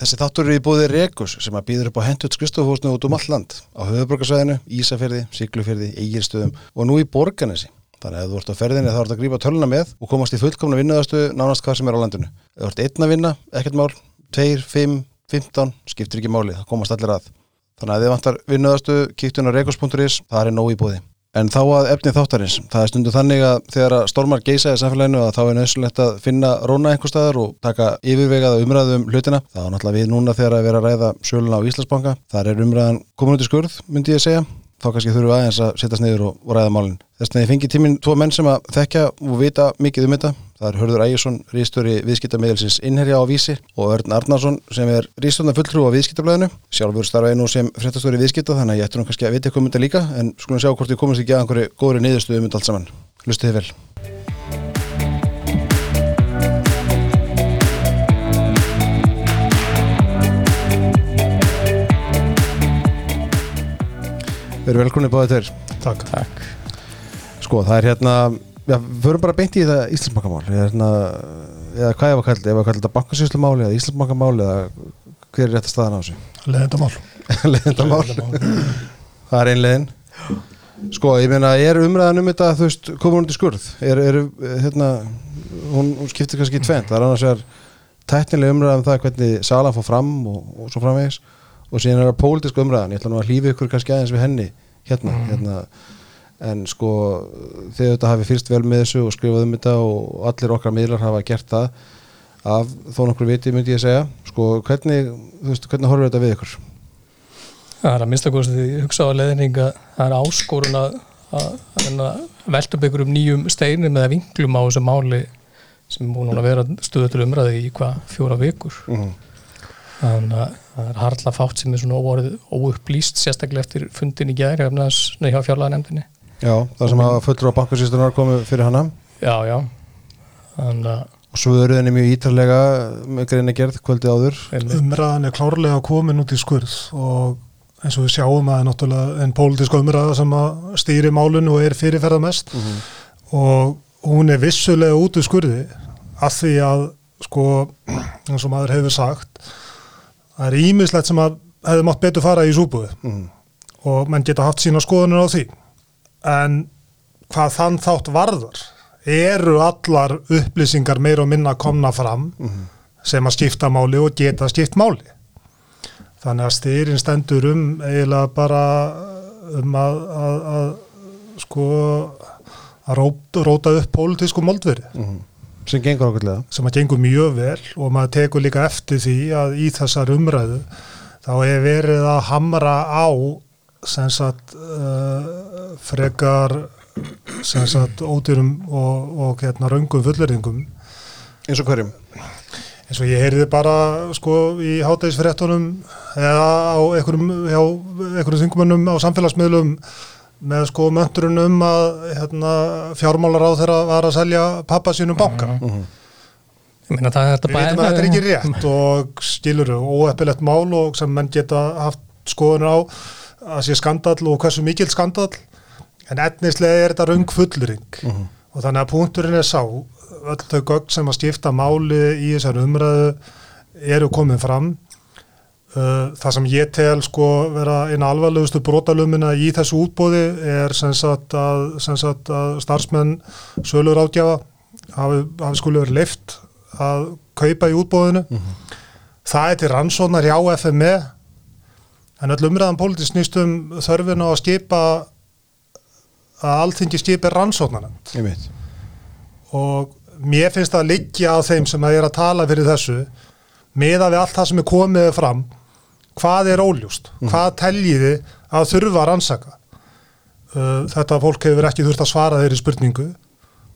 Þessi þáttur eru í búði Rekus sem að býður upp á hentut skristofhúsnu út um all land á höfuborgarsvæðinu, Ísafyrði, Siglufyrði, Egilstöðum og nú í Borganesi. Þannig að þú ert á ferðinni þá ert að grípa töluna með og komast í fullkomna vinnuðastu nánast hvað sem er á landinu. Þú ert einn að vinna, ekkert mál, 2, 5, 15, skiptir ekki máli, það komast allir að. Þannig að þið vantar vinnuðastu, kíktu inn á rekus.is, það er nóg í búði. En þá að efni þáttarins, það er stundu þannig að þegar að stormar geisa í samfélaginu að þá er nöðsulegt að finna róna einhver staðar og taka yfirvegaða umræðum um hlutina. Það er náttúrulega við núna þegar að vera að ræða sjöluna á Íslandsbanka. Það er umræðan komin út í skurð, myndi ég segja. Þá kannski þurfum við aðeins að setjast niður og, og ræða málinn. Þess vegna ég fengi tíminn tvo menn sem að þekkja og vita mikið um þetta. Það er Hörður Ægjesson, ríðstöri viðskiptamíðelsins innherja á Vísi og Örn Arnarsson sem er ríðstofna fulltrú á viðskiptablaðinu. Sjálfur starfa einu sem fréttastóri viðskipta þannig að ég ætti nú kannski að vita eitthvað um þetta líka en skulum sjá hvort ég komast ekki að einhverju góðri niðurstöðu um þetta allt saman. Lustið þið vel. Við erum velkunni báðið tveir. Takk. Takk. Sko, það er hérna, já, við förum bara beint í þetta Íslandsbankamál, hérna, eða hvað ég var kallið, ég var kallið þetta bankasýslu eða Íslandsbankamál eða hver er rétt að staðan á þessu? Leðendamál. Leðendamál. það er einlegin. Sko, ég meina, er umræðan um þetta, þú veist, komur hún til skurð? Er, er, hérna, hún, hún skiptir kannski í tvent, það er annars vegar tæknileg umræðan um það hvernig Sala fór fram og, og svo framvegis og síðan er það pólitísk umræðan, ég ætla nú að hlýfi ykkur kannski aðeins við henni hérna, mm. hérna en sko þegar þetta hafi fyrst vel með þessu og skrifað um þetta og allir okkar miðlar hafa gert það af þó nokkur viti myndi ég segja sko hvernig, þú veist, hvernig horfur þetta við ykkur? Það er að minnstakosti því ég hugsa á leðning að það er áskorun að, að, að velta upp ykkur um nýjum steinum eða vinglum á þessu máli sem er búin að vera stuður til umræði í hvað fjóra vikur mm. þannig að það er harla fátt sem er svona óupplýst sérstaklega eftir fundin í gæri Já, það sem að fullur á bankasýstunar komið fyrir hana. Já, já. Þannig að Og svo eru þenni mjög ítalega með greina gerð kvöldið áður. Umræðan er klárlega komin út í skurð og eins og við sjáum að það er náttúrulega en pólitísk umræða sem að stýri málun og er fyrirferða mest. Mm -hmm. og hún er vissulega út í skurði að því að sko eins og maður hefur sagt það er ímislegt sem að hefur mátt betur fara í súbúið mm -hmm. og mann geta haft sína skoðunir á því en hvað þann þátt varður eru allar upplýsingar meir og minna komna fram mm -hmm. sem að skipta máli og geta skipt máli þannig að styrinn stendur um eiginlega bara um að, að, að sko að róta, róta upp pólitísku moldveri mm -hmm. sem gengur okkurlega sem að gengur mjög vel og maður tekur líka eftir því að í þessar umræðu þá er verið að hamra á sem sagt uh, frekar sem sagt ódýrum og, og hérna raungum fullerinngum eins og hverjum? eins og ég heyrði bara sko í hátægisfrettunum eða á einhverjum þingumannum á samfélagsmiðlum með sko möndurinn um að hérna, fjármálar á þeirra var að selja pappa sínum banka uh -huh. Ég meina það er þetta bara Þetta er ekki rétt og skiluru óeppilegt mál og sem menn geta haft skoðunir á að sé skandal og hversu mikil skandal en etnislega er þetta raung fullring uh mhm. -huh. og þannig að punkturinn er sá öll þau gögn sem að skipta máli í þessar umræðu eru komið fram uh, það sem ég tel sko vera eina alvarlegustu brotalumina í þessu útbóði er sem sagt að, sem sagt að starfsmenn sölur átgjafa hafi, hafi skulu verið lift að kaupa í útbóðinu uh mhm. -huh. það er til rannsónar hjá FME En öll umræðan pólitísk snýst um þörfinu að skipa að allþingi skipi rannsóknarnand. Ég veit. Og mér finnst það að liggja á þeim sem að ég er að tala fyrir þessu meða við allt það sem er komið fram hvað er óljúst, mm. hvað teljiði að þurfa að rannsaka. Uh, þetta fólk hefur ekki þurft að svara þeirri spurningu.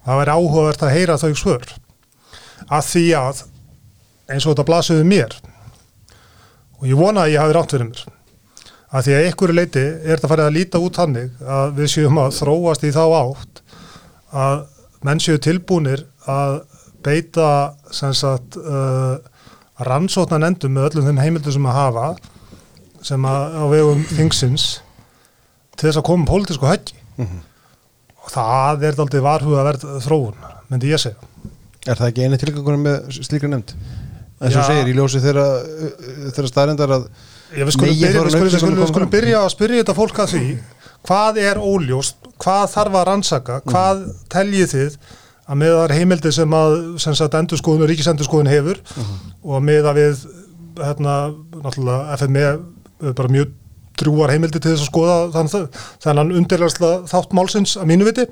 Það væri áhugavert að heyra þau svör. Að því að eins og þetta blasuði mér og ég vona að ég hafi rátt fyrir mér að því að einhverju leiti er þetta farið að líta út hannig að við séum að þróast í þá átt að menn séu tilbúinir að beita sagt, uh, rannsóknan endum með öllum þeim heimildu sem að hafa sem að á vegum þingsins til þess að koma pólitísku höggi mm -hmm. og það er aldrei varhuga verð þróun, myndi ég segja Er það ekki eini tilgangunum með slíka nefnd? En Já. segir í ljósi þeirra, þeirra staðrindar að Ég, byrja, þorra við, skulum, byrja að spyrja þetta fólk að því hvað er óljóst, hvað þarf að rannsaka hvað teljið þið að með þar heimildi sem að sem sagt endurskoðun og ríkisendurskoðun hefur og með að við hérna, náttúrulega FME er bara mjög drúar heimildi til þess að skoða þann, þannig undirlega þátt málsins að mínu viti.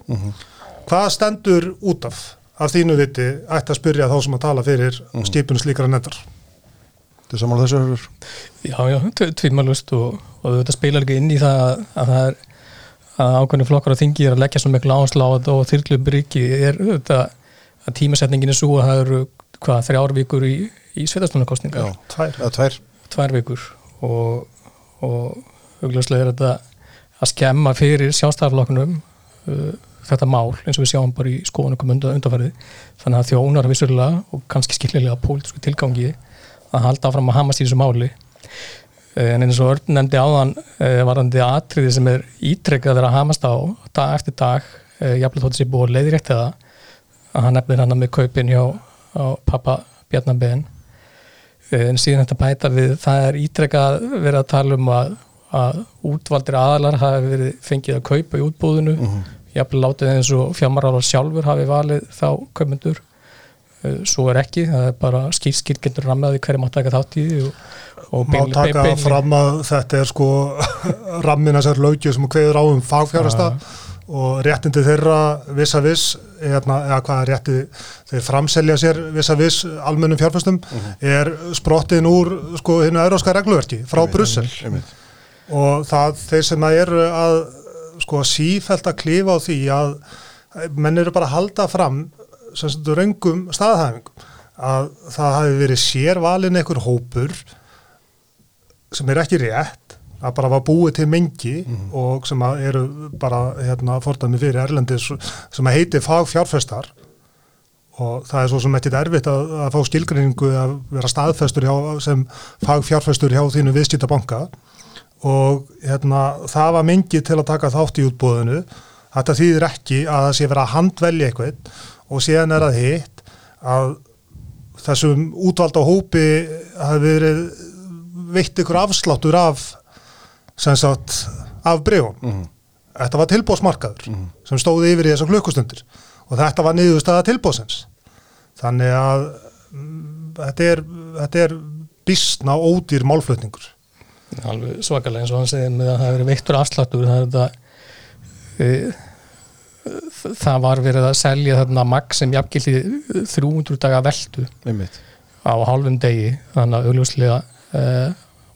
Hvað stendur út af? Af þínu viti ætti að spyrja þá sem að tala fyrir mm. skipun slíkara nefndar Þú samála þessu hörur Já, já, tvímalust og, og þetta spilar ekki inn í það að, að það er að ákveðni flokkar á þingi er að leggja svo miklu áherslu á þetta og þyrlubyriki er þetta að tímasetningin er svo að það eru hvað, þrjár vikur í, í sveitastunarkostningar Já, tvær. Tvær. Tvær vikur. Og, og augljóslega er þetta að skemma fyrir sjálfstæðarflokkunum uh, þetta mál eins og við sjáum bara í skoðunum undanfærið þannig að þjónar vissulega og kannski skiljilega pólitísku tilgangi að halda áfram að hamast í þessu máli. Eh, en eins og Örn nefndi áðan uh, varandi atriði sem er ítrekkað að vera að hamast á dag eftir dag uh, jafnlega þótt sér búið að leiðrétt eða að hann nefnir hann með kaupin hjá pappa Bjarnabén en síðan þetta bæta við það er ítrekkað að vera að tala um að, að útvaldir aðalar hafi verið fengið að kaupa í útbúðinu mm -hmm. jafnlega látið eins og fjármarálar sjálfur hafi valið þá kaupendur svo er ekki, það er bara skýrskýr getur rammaði hverju mátt taka þátt í því og, og Má beinli- taka beinli- fram að þetta er sko rammin að sér lögju sem kveður á um fagfjárasta og réttindi þeirra viss að viss eða, eða hvað er rétti þeir framselja sér viss að viss almennum fjárfæstum raungum staðhæfingum að það hafi verið sérvalin einhver hópur sem er ekki rétt að bara var búið til mengi og sem eru bara hérna fordæmi fyrir Erlendis sem heiti fagfjárfestar. Og það er svo sem ekkit erfitt að, að fá skilgreiningu að vera staðfestur hjá, sem fagfjárfestur hjá þínu viðskiptabanka. Og hérna það var mengi til að taka þátt í útbúðinu þetta þýðir ekki að það sé vera að handvelja eitthvað og síðan er að hitt að þessum útvalda hópi hafi verið veitt ykkur afsláttur af sem sagt af bregum Mhm. þetta var tilbóðsmarkaður sem stóði yfir í þessar klukkustundir. Og þetta var niðurstaða tilbóðsins þannig að mm, þetta er, þetta er bísna ódýr málflutningur. Alveg svakalega eins og hann segir með að það hefur verið veittur afsláttur það er þetta e, það var verið að selja þarna magg sem jafngildi 300 daga veldu Einmitt. á hálfum degi. Þannig að augljóslega e,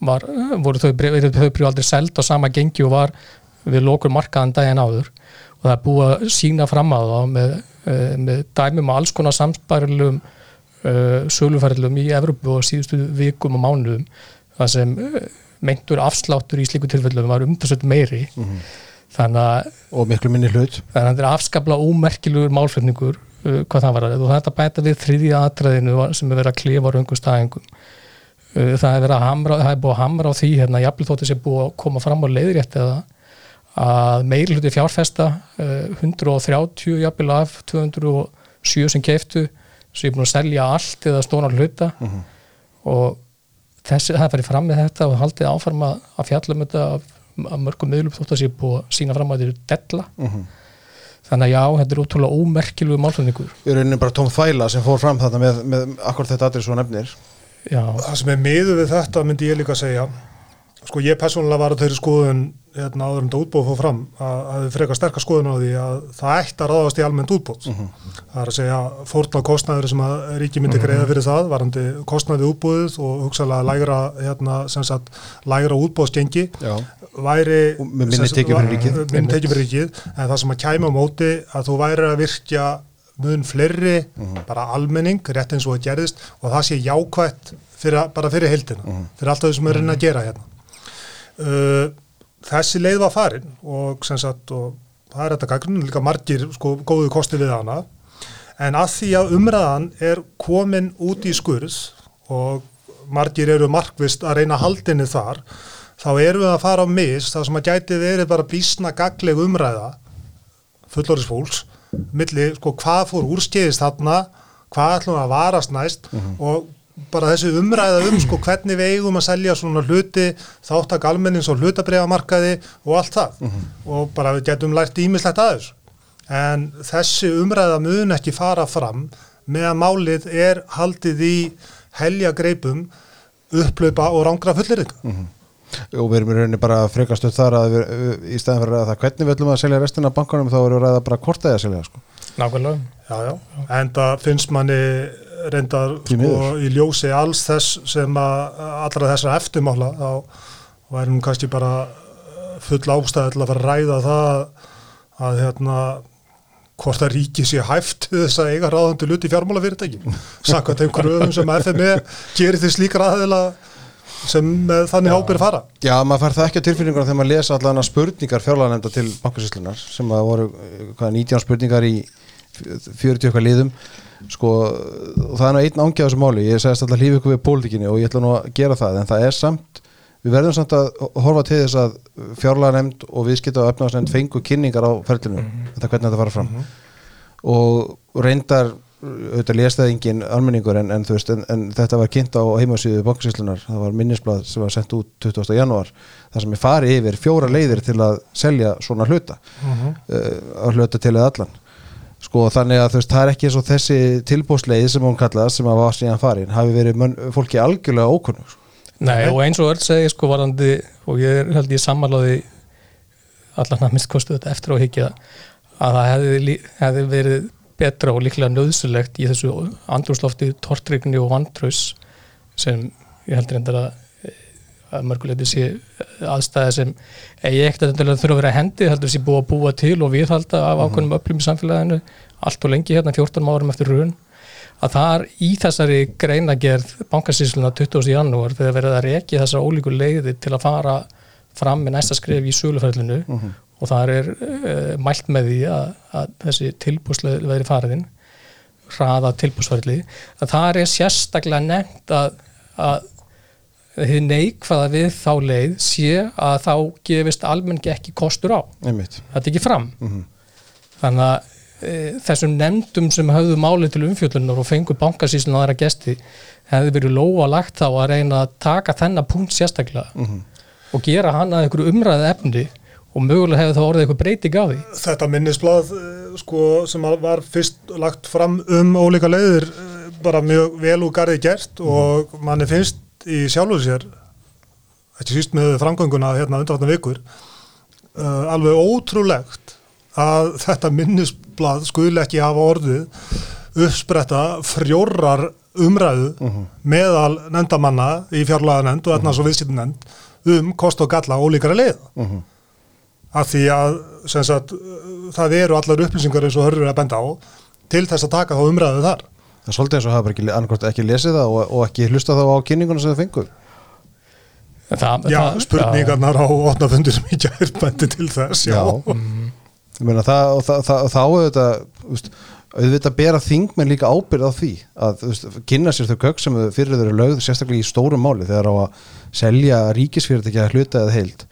var, voru þau breyfið aldrei seld á sama gengi og var við lokur markaðan daginn áður. Og það er búið að sína fram að það með, e, með dæmum og alls konar samspærilegum uh, söluferðlum í Evrópu og síðustu vikum og mánuðum. Það sem uh, meintur afsláttur í slíku tilfellum var umtalsveit meiri þannig að og miklu minni hlut. Þannig að þetta er afskapla ómerkilegur málflutningur uh, hvað það var og þetta bæta við þriðja atriðinu sem er verið að klifa raungum staðingum uh, það er að hamra það er búið að hamra á því hérna jafnvel þótt þessi búið að koma fram á leiðrétt eða að meiri hluti fjárfesta uh, 130 jafnvel af 207 sem keiftu sem er búin að selja allt eða stóna hluta. Og þessi, það er farið fram með þetta og haldið áfram að, að fjalla um þetta af, af mörgum miðlum þótt að sé búið að sína fram að þetta eru della. Þannig að já, þetta er ótrúlega ómerkilegu málflutningur. Í rauninni bara tóm þvæla sem fór fram þarna með, með akkur þetta aðrið svo nefnir. Já, Það sem er miður við þetta myndi ég líka að segja sko ég persónulega var að þeirri skoðun hérna áður en þetta útbóð fór fram að það frekar sterkar skoðun á því að það ætti að ráðast í almennt útbóð það er að segja fórna kostnæður sem að ríki myndi greiða fyrir það varandi kostnæði útbóðið og hugsalega lægra hérna sagt lægra útbóðsgengi Já. væri minni tekjur fyrir ríkið. en það sem að kæma á móti að þú væri að virkja mun fleiri bara almenning, rétt eins og það gerðist og það sé jákvætt fyrir, bara fyrir heildina, fyrir allt það sem er reyna að gera hérna uh, þessi leið var farin og sagt og það er þetta gagnun líka margir sko góðu kosti við hana. En að því að umræðan er komin út í skurð og margir eru markvist að reyna haldinni þar þá erum við að fara á mis það sem að gæti verið bara bísna gagleg umræða fullorðis fólks milli sko hvað fór úrskeiðist þarna hvað ætlum við að varast næst og bara þessi umræða um sko hvernig við eigum að selja svona hluti þáttak almennins og hlutabriðamarkaði og allt það. Og bara við getum lært ímislegt aðeins en þessi umræða mun ekki fara fram meðan málið er haldið í helja greipum upplaupa og rángra fullirðinga og við erum í rauninni bara frekast upp þar að við, í staðan fyrir að það hvernig við ætlum að selja restina af bankanum þá erum við að ræða bara hvort það er að selja sko. nákvæmlega. Já, já, en það finnst manni reyndar Því sko, í ljósi alls þess sem að allra þessar eftirmála þá værum kannski bara uh, full ástæði til að fara að ræða það að, hérna hvort að ríki sé hæft þess að eiga ráðandi luti í fjármálafyrirtæki sakvæmt þeim kröfum sem FME gerir til slíkra aðeila sem þannig ábyrð fara. Já, maður fær það ekki á tilfinninguna þegar maður lesa allan spurningar fjárlæðanemnda til bankasýslunar sem að voru eh, hvað, 19 spurningar í 40 eitthvað liðum sko, það er nú einn ángjað þessu máli, ég segist alltaf hlífi ykkur við pólitíkinni og ég ætla nú að gera það en það er samt, við verðum samt að horfa til þess að fjárlæðanemnd og viðskipta og öfnaðsnefnd fengu kynningar á ferlinu, þetta hvernig þetta fara fram. Og reyndar auðvitað lést það engin almenningur en, en, veist, en, en þetta var kynnt á heimasíðu bankasýslunar, það var minnisblad sem var sendt út 20. janúar, þar sem er farið yfir fjóra leiðir til að selja svona hluta uh, að hluta til eða allan sko þannig að þú veist, það er ekki eins og þessi tilbúsleið sem hún kallaðast sem að var síðan farin, hafi verið mönn, fólki algjörlega ókunnug sko. Nei, og eins og öll segi sko varandi og ég held ég sammálaði allan að mist kostu þetta eftir á higgja að það hefði, hefði verið betra og líklega nöðsulegt í þessu andrúslofti tortrygni og vantraus sem ég heldur endur að mörguleiti sé aðstæði sem eigi ekkert að þurfa að vera hendi heldur búið að búa til og viðhalda af ákveðnum öflum í samfélaginu allt og lengi hérna 14 árum eftir raun að það er í þessari greinagerð bankasýsluna 20. janúar þegar verið að reki þessar ólíku leiði til að fara fram með næsta skref í söluferðlinu og það er uh, mælt með því að, að þessi tilbúsleið verið fariðin hraða tilbúsferðli að það er sérstaklega nefnt að, að þið neikvæða við þá leið sé að þá gefist almennt ekki kostur á. Einmitt, þetta er ekki fram þannig að e, þessum nefndum sem höfðu málið til umfjöllunar og fengu bankasíslun og aðra gesti hefði verið lóa lagt þá að reyna að taka þennan punkt sérstaklega og gera hann að einhverju umræðu efni og mögulega hefði þá orðið eitthvað breyting á því. Þetta minnisblad eh, sko, sem var fyrst lagt fram um ólíka leiðir eh, bara mjög vel úr garði gert og manni finnst í sjálfu sér ekki síst með framgönguna hérna undanvartan vikur uh, alveg ótrúlegt að þetta minnisblad skuli ekki hafa orðið uppspretta frjórar umræðu meðal nefndamanna í fjárlaganend og etnas og viðskiptunend um kost og galla ólíkara leiða. Af því að sagt, uh, það eru allar upplýsingar eins og hörður að benda á til þess að taka þá umræðu þar það er svolítið eins og hafa bara ekki, ekki lesið það og, og ekki hlusta þá á kynninguna sem þau fengu. Það, Já, það- spurningarnar á opnafundir sem ég gæði bendi til þess, já, Ég meina, það, og það, það, þá auðvitað þú veist, auðvitað bera þingmenn líka ábyrð á því að þú veist, kynna sér þau gögg sem fyrir þau eru lögð sérstaklega í stórum máli þegar á að selja ríkisfyrirtæki að hluta eða heild.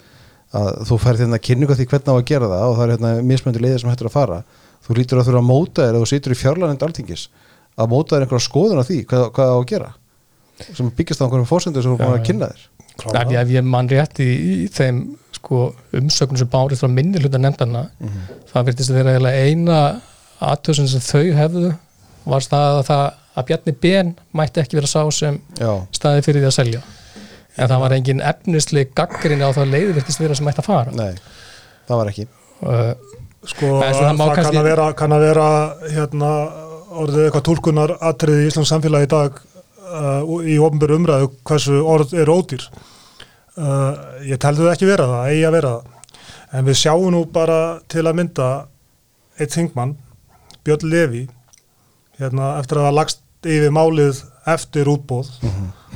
Að þú færð hérna kynningu því hvernig á að gera það og það er hérna mismöndi leiðir sem hættur að fara. Þú lítur að þurfa að móta þér eða þú situr í fjárlænend altingis að móta þér einhverja skoðun á því hvað, hvað á að gera? Sem byggist á einhverjum fórsendur sem þú búin að kynna þér. Ef ég, ég mann rétt í, í þeim sko, umsögnum sem bárið frá minni hluta nefndana það virtist að þeirra eiginlega eina aðtöðsum sem þau hefðu var það að, það að Bjarni Ben mætti ekki vera sá sem Já, staði fyrir því að selja. En það var engin efnisli gaggrinni á það leiði virtist vera sem mætti að fara. Nei, það var ekki. Uh, sko, það, það kann, að vera, kann að vera hérna, orðið eitthvað tólkunar atriði í Íslands samfélagi í dag uh, í ofnbjörn umræðu hversu orð er ódýr. Uh, ég telði það ekki vera það, eigi að vera það. En við sjáum nú bara til að mynda eitt þingmann Björn Levi hérna, eftir að hafa lagst yfir málið eftir útbóð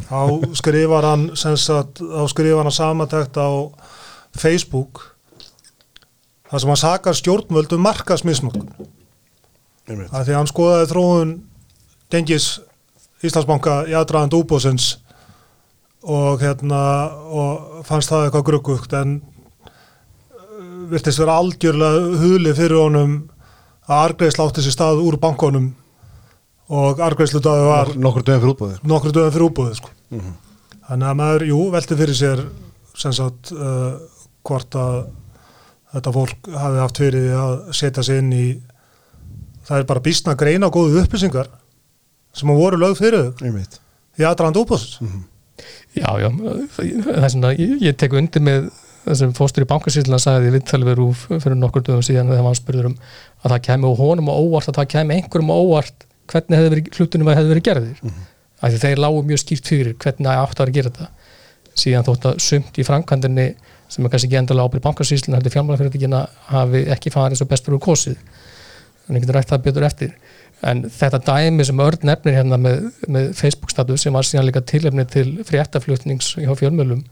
þá skrifar hann sagt, þá skrifar hann samatækt á Facebook þar sem hann sakar stjórnvöld um markasmisnótkun Einmitt. Að því að hann skoðaði þróun gengis Íslandsbanka í aðdraðand útbóðsins og hérna og fannst það eitthvað gruggugt en uh, virtist vera algjörlega hulið fyrir honum að argreðsla átti sér stað úr bankonum og argreifsludagur var Nokkur dögum fyrir útbóðið nokkru dögum fyrir útbúðið sko. þannig að maður, jú, velti fyrir sér sem sagt uh, hvort að þetta fólk hafi haft fyrir að setja sig inn í það er bara býstna greina og góðu upplýsingar sem að voru lögð fyrir þau í aðdraðan útbúðs Já, já, það er svona, ég, ég tek undir með það sem fóstur í bankasýslan sagði við Rúf fyrir nokkur dögum síðan þegar hann spurður um að það kemi á honum á óvart að það kemi einhverjum á óvart hvernig hefði verið, hlutunum hefði verið gerðir. Mm -hmm. af því þeir lágu mjög skýrt fyrir hvernig það átt að gera þetta. Síðan þótt að sumt í framkvæmdinni sem er kannski ekki endalega ábyrð bankasýslan heldur fjármálafyrirtækina hafi ekki farið svo best fyrir kosið ég getur rætt það betur eftir. En þetta dæmi sem Örn nefnir hérna með, með Facebook status sem var síðan líka tilefni til fréttaflutnings hjá fjölmjölum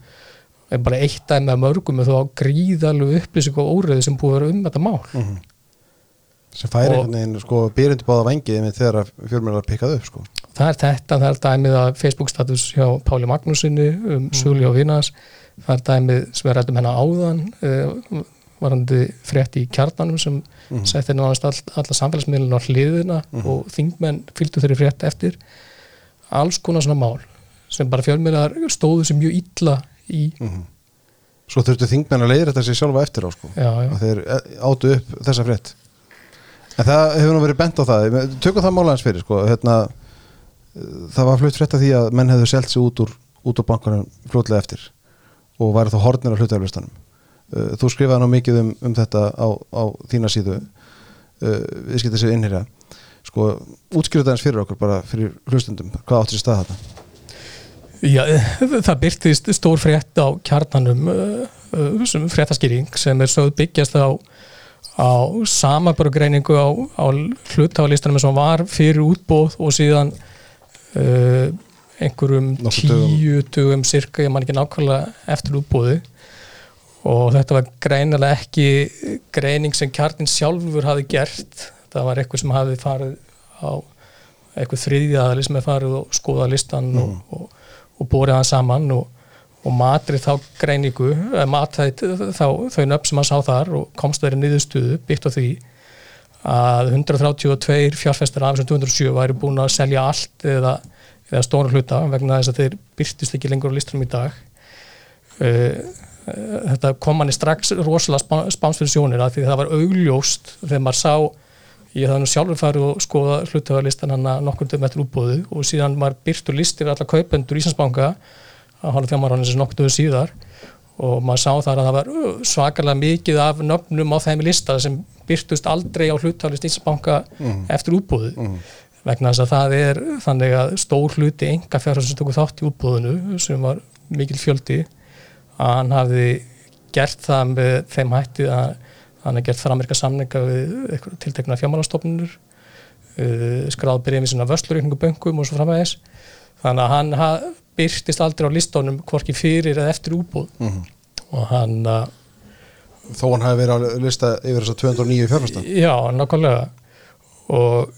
er bara eitt dæmi af mörgum og þá gríðalegu upplýsing og óriði sem búið að vera um þetta mál. Sem færi einhvern veginn sko byrjandi báða vangið með þegar að fjölmjölar pikkað upp sko. Það er þetta, það er dæmið af Facebook status hjá Páli Magnúsinni um Suli og Vinas það er dæmið sem er rættum hennar áðan uh, varandi frétt í kjarnanum sem mm. setti náðast all, alla samfélagsmiðlun á hliðina og þingmenn fylgdu þeirri frétt eftir. Alls konar svona mál sem bara fjölmiðlar stóðu sem mjög illa í. Svo þurftu þingmenn að leiðra þetta sér sjálfa eftir á sko. Já, já, að þeir eh, átu upp þessa frétt. En það hefur nú verið bent á það. Tökum það málaðins fyrir sko. Hérna, eh, það var flutt frétt af því að menn hefðu selt sig út úr, úr bankanum fljótlega eftir og væri þá hornir á hlutaflistanum uh, þú skrifaði nú mikið um, um þetta á, á þína síðu uh, við skilta sér innherja. Sko, útskýrðu það eins fyrir okkur bara fyrir hlustundum, hvað áttur sér stað þetta Já, það byrtist stór frétt á kjarnanum fréttaskýring sem er sögð byggjast á, á samabörgreiningu á, á hlutafalistanum sem var fyrir útbóð og síðan uh, einhverjum Nokkur dögum. tíu dögum cirka, ég man ekki nákvæmlega eftir útbóði og þetta var greinilega ekki greining sem kjarnin sjálfur hafi gert. Það var eitthvað sem hafi farið á eitthvað þriðjaðali sem er farið og skoða listan og, og, og borið hann saman og, og matrið þá greiningu eh, matið þá þau nöfn sem hann sá þar og komst þeirri niðurstuðu byggt á því að 132 fjárfestar af þessum 207 væri búin að selja allt eða, eða stóra hluta vegna þess að þeir byrtist ekki lengur á listunum í dag. Uh, þetta kom manni strax rosalega spá, spáns fyrir sjónir að því það var augljóst þegar maður sá ég hafði nú sjálfur farið og skoða hlutöðarlistan hann að nokkur dögum eftir útbóðu og síðan var byrtur listir allar kaupendur Íslandsbanka að hálfa þjámaránin sem nokkur dögum síðar og maður sá þar að það var svakalega mikið af nöfnum á þeim lista sem byrtust aldrei á hlutöðarlist Íslandsbanka eftir útbóðu vegna þess að það er þannig að stór hluti enga fjárhæð sem tóku þátt í útbóðinu sem var mikil fjöldi að hann hafði gert það með þeim hætti að hann hafði gert framirka samninga við tiltekna fjármálastofnunur uh, skráð byrjum í svona vöslurreikningu böngum og svo framvegis. Þannig að hann haf, byrtist aldrei á listónum hvorki fyrir eða eftir útbúð og hann uh, þó hann hafi verið að lista yfir þess að 209 fjárfesta? Já, nákvæmlega. Og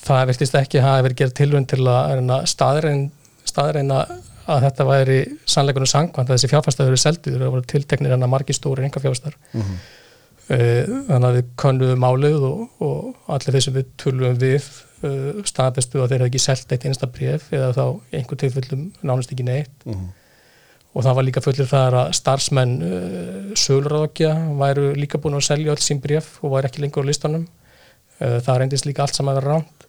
það virtist ekki hafa verið gerð tilvönd til að staðreina að þetta væri sannleikunum sangkvæmt að þessi fjárfæstaður eru seldið, það voru tilteknir hann að margi stóri enga fjárfæstar þannig að við könnuðum málið og, og allir þeir sem við tölum við uh, staðbestu að þeir hefði ekki selgt eitt einsta bref eða þá einhver tilfellum nánast ekki neitt. Og það var líka fullir það að starfsmenn uh, sölurráðokja væru líka búin að selja öll sín bref og væri ekki lengur á listanum. Uh, það reyndist líka allt saman að vera ránt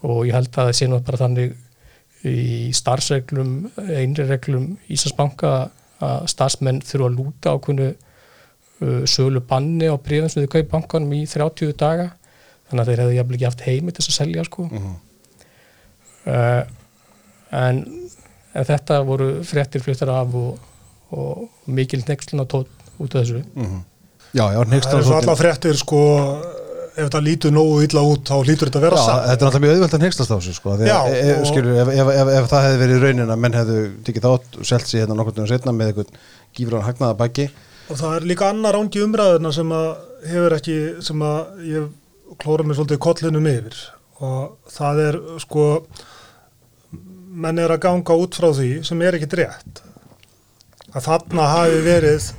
og ég held að það sé nú bara þannig í starfsreglum einri reglum Íslandsbanka að starfsmenn þurfa að lúta uh, sölu banni á brefum sem þau kaup bankanum í 30 daga. Þannig að þeir hefðu jafnvel ekki haft heimi til þess að selja sko. Uh, en, en þetta voru fréttir fluttar af og, og mikil nexlun á tótt út af þessu. Já, já, next Það er svo alltaf fréttir sko ef þetta lítur nógu illa út þá lítur þetta að vera satt þetta er alltaf mjög auðvelt að nexlast á sig sko, Já, að e, og- skilur, ef, ef, ef, ef það hefði verið raunin að menn hefðu tikið þátt og selt sig hérna nokkur dögum setna með einhvern gífur á hagnaða baki. Og það er líka annar ángi umræðuna sem að hefur ekki sem að ég klóra mig svolítið kollinum yfir. Og það er sko menn er að ganga út frá því sem er ekki rétt. Að þarna hafi verið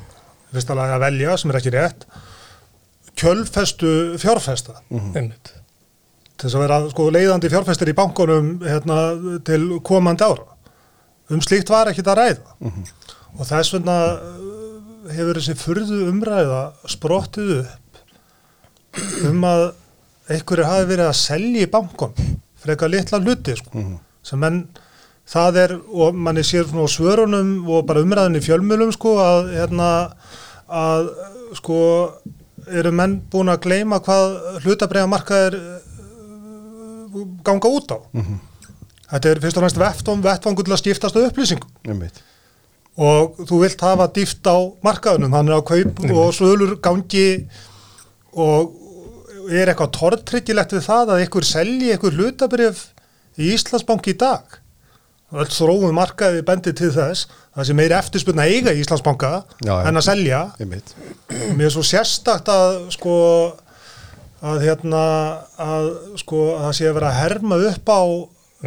fyrst að að velja sem er ekki rétt kjölfestu fjárfesta einmitt. Til þess að vera sko, leiðandi fjárfæstir í bankunum hérna, til komandi ára. Um slíkt var ekkit að ræða. Og þess vegna uh, hefur þessi furðu umræða sprottið upp um að einhverju hafi verið að selja í bankun frekar litla hluti sko, sem enn það er og manni sér svona á svörunum og bara umræðin í fjölmjölum sko að hérna að sko eru menn búin að gleyma hvað hlutabræðamarkaðir ganga út á? Þetta er fyrst og næst vettvang vettvangur til að skiptast á upplýsingum. Einmitt. og þú vilt hafa dýft á markaðunum, þannig að kaup og svölur gangi og er eitthvað tortryggilegt við það að einhver selji einhver hlutabrif í Íslandsbanki í dag öll þróum markaði bendi til þess það sem meiri eftirspunna eiga í Íslandsbanka Já, en að selja. Einmitt. og mér er svo sérstakt að sko að hérna að sko að það sé að vera að herma upp á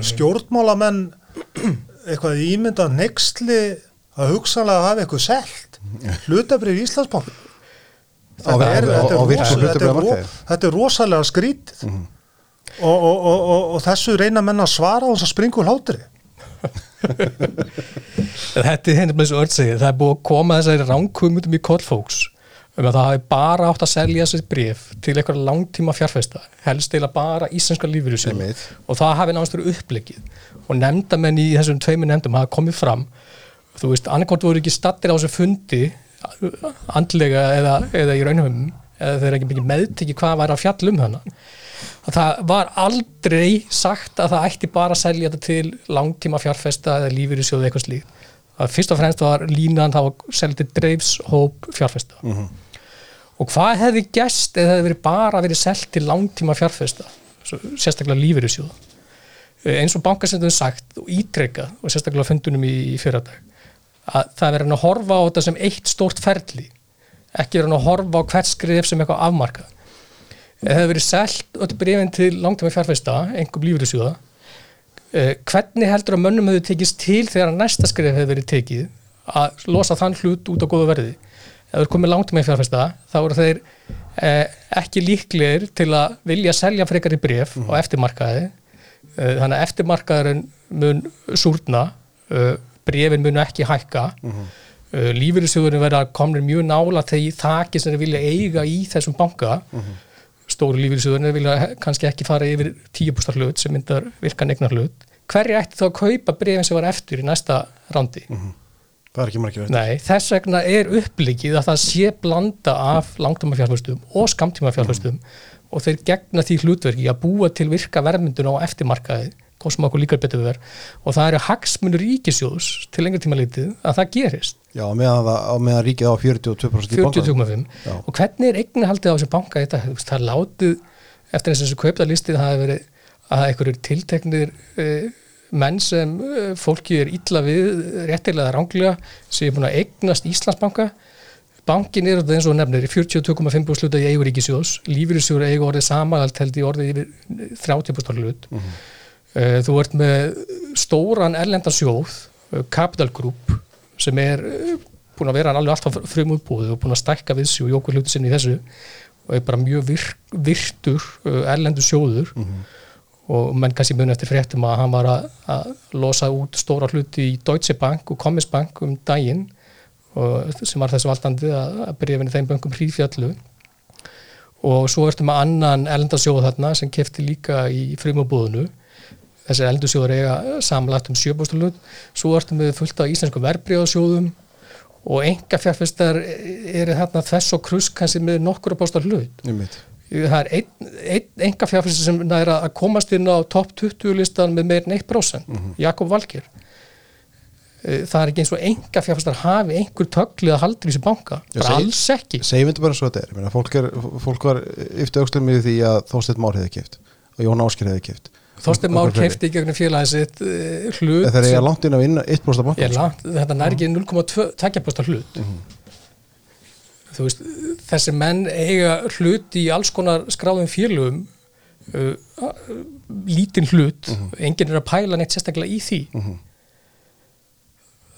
stjórnmálamenn eitthvað ímynda nexli að hugsanlega hafa eitthvað selt hlutabrið í Íslandsbank Á- á- á- á virkum þetta, er ro- þetta er rosalega skrítið. Og, og, og, og, og þessu reyna menn að svara á þess að springu hlátri Þetta er hendur með þessu öll segir, það er búið að koma þessari ránkvömmundum í kollfóks um að það hafi bara átt að selja þessi bref til eitthvað langtíma fjárfesta, helst eila bara íslenska Einmitt. og það hafi náttúrulega upplegið og nefndamenn í þessum tveimur nefndum hafa komið fram, þú veist, annarkort voru ekki stattir á þessu fundi andlega eða, eða í raunhafum eða þeir ekki mikið meðtekki hvað væri að fjalla um hana að það var aldrei sagt að það ætti bara að selja þetta til langtíma fjárfesta eða lífur í sjóðu eitthvað slíkt. Að fyrst og fremst var línan það var selja til dreifshóp fjárfesta. Og hvað hefði gæst eða hefði verið bara verið selt til langtíma fjárfesta sérstaklega lífur í sjóðu eins og bankasendum sagt og ítrekka og sérstaklega fundunum í, í fyrradag að það er verið að horfa á þetta sem eitt stórt ferli. Ekki verið að horfa á hvert skrif sem eitthvað afmarkað það hefur verið selt öll brefin til langtíma fjárfesta, engum lífyrirsjóða eh, hvernig heldur að mönnum hefur tekist til þegar næsta skrif hefur verið tekið að losa þann hlut út á góða verði? Ef þeir komið langtíma fjárfesta þá eru þeir eh, ekki líklegir til að vilja selja frekar í bref á eftirmarkaði. Eh, þannig að eftirmarkaðurinn mun súrna eh, brefin mun ekki hækka. Mm lífyrirsjóðurinn verða komnir mjög nála þegar þakki sem þeir vilja eiga í þessum banka stóru lífyrirsjóðurinn vilja kannski ekki fara yfir 10% hlut sem myndar virka negnar hlut hverju ætti þá að kaupa brefin sem var eftir í næsta rándi það er ekki margir Nei, þess vegna er upplikið að það sé blanda af langtíma fjárfæstum að sem okkur líkar betur við verð og það eru hagsmunur ríkisjóðs til lengri tíma litið að það gerist. Já, meðan, það- meðan ríkið á 42% í bankanum. 40-25 Já. og hvernig er eignahaldið á þessum banka? Veist, það er látið eftir þess að kaupðarlistið það hefur verið að einhverjur tilteknir uh, menn sem uh, fólki er illa við, réttilega ránglega sem er búin að eignast Íslandsbanka. Bankin er þetta eins og nefnir í 42,5% sluta í eigu ríkisjós lífyrirsjóður eigu orðið samagalt held í orðið yfir 30% hlut. Uh, þú ert með stóran erlendan sjóð uh, Capital Group sem er uh, búin að vera alveg alltaf frum útbúið og búin að stækka við sig og jókur hluti sinni í þessu. Og er bara mjög virk, virtur uh, erlendur sjóður. Og menn kannski muni eftir fréttum að hann var að, að losa út stóra hluti í Deutsche Bank og Commerzbank um daginn. Sem var þessu valdandi að, að breyfinni þeim bankum hríðfjallu. Og svo ertu með annan erlendarsjóð þarna sem kefti líka í frumabúðinu þessi erlendarsjóður eiga samlagt um sjöbústulut svo ertu með fullt af íslenskum verbreyðasjóðum og enga fjárfestar eru þarna þess og krusk kannski með nokkur að bósta hlut það er einn, einn enga fjárfæstur sem næra að komast inn á topp 20 listan með meir en 1% Jakob Valkir Eh, það er ekki eins og enga fjárfæstar hafi einhver töklið að halda í þessu banka. Já, bara seg- alls ekki. segjum þetta bara svo þetta er. Fólk, er, fólk var yfti aukslum með því að Þorsteinn Már hefði kipt og Jón Ásker hefði kipt Þorstein Már keifti í gegnum félagið sitt uh, hlut þegar ég sem- er langt inn að vinna 1% af Ég bankan er langt, þetta nær ekki 0,2 hlut. Þú veist, þessi menn eiga hlut í alls konar skráðum félögum uh, uh, lítinn hlut. Enginn er að pæla neitt sérstaklega í því.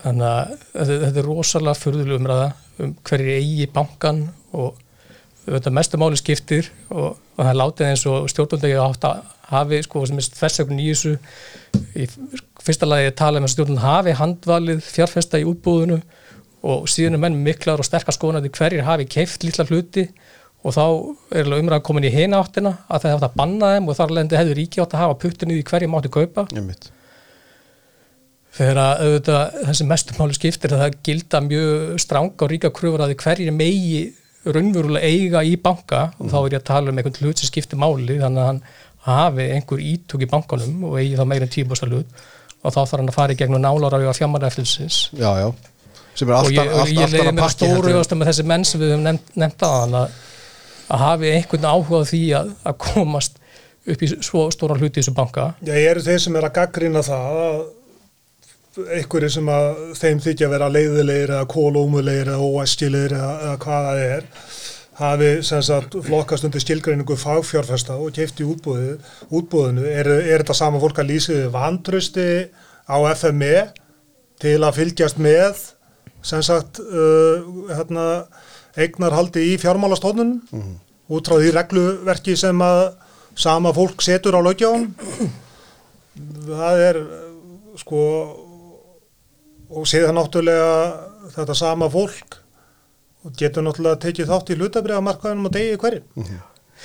Þannig að þetta, er rosalega furðuleg umræða um hverju eigi bankan og mestu máli skiptir og, og það er látið eins og stjórnvöldegi átt að hafi sko sem er þversögn í þessu. Í fyrsta lagi tala um að stjórnvöld hafi handvalið fjárfesta í útbúðinu og síðan er menn miklar og sterkar skoðanandi hverjir hafi keift lítla hluti og þá er umræðan komin í hina áttina að það hefði að banna þeim og þar lendi hefur ríki átt að hafa puttinni í hverjum átti kaupa. Þegar að auðvitað, þessi mestum máli skiptir að það gilda mjög stranga og ríka kröfur að hverjir megi raunverulega eiga í banka og þá er ég að tala um einhvern hlut sem skiptir máli þannig að hann hafi einhver ítök í bankanum og eigi þá meira en tíbosta hlut og þá þarf hann að fara í gegnum nálar á fjármæraeftilsins Já, já. Sem er og ég, og ég leiði mér að pakki stóru heldur en- ást með þessi menn sem við höfum nefnt, nefnt að hann að, að hafi einhvern áhuga á því að, að komast upp í svo stóran hluti í þessu banka. Já, ég eru þeir sem er að gaggrina það að einhverju sem að þeim þykja að vera leiðilegir eða kólómulegir eða óæskilegir eða, eða hvað það er hafi sem sagt flokkast undir skilgreiningu fagfjárfesta og kefti útbúðið, útbúðinu er, er þetta sama fólk að lýsiði vantrösti á FME til að fylgjast með sem sagt uh, hérna, eignarhaldi í fjármálastofnunum? Út frá því regluverki sem að sama fólk setur á lögjáðum það er sko og séð það náttúrulega þetta sama fólk og getur náttúrulega tekið þátt í hlutabriðamarkaðunum og degi hverjum.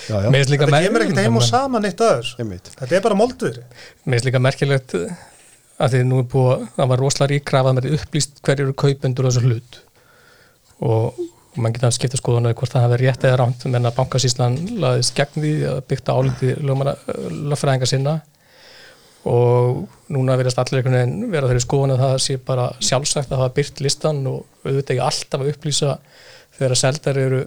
Já, já. Mér finnst líka Þetta kemur ekkert heim og saman eitt að. Einmitt. Þetta er bara moldviðri. Mér finnst líka merkilegt að því nú er búið, það var rosalega ríkrafað með upplýst hverju eru kaupendur á þessu hlut og mann geta að skipta skoðunar hvort það hafi verið rétt eða rámt menn að bankasíslan laðist gegn því að byggta áliti lögfræðinga sinna og núna verðast allir einhvern veginn vera þeirri skoðun að það sé bara sjálfsagt að hafa byrt listan og auðvitað ekki alltaf að upplýsa þegar að seldar eru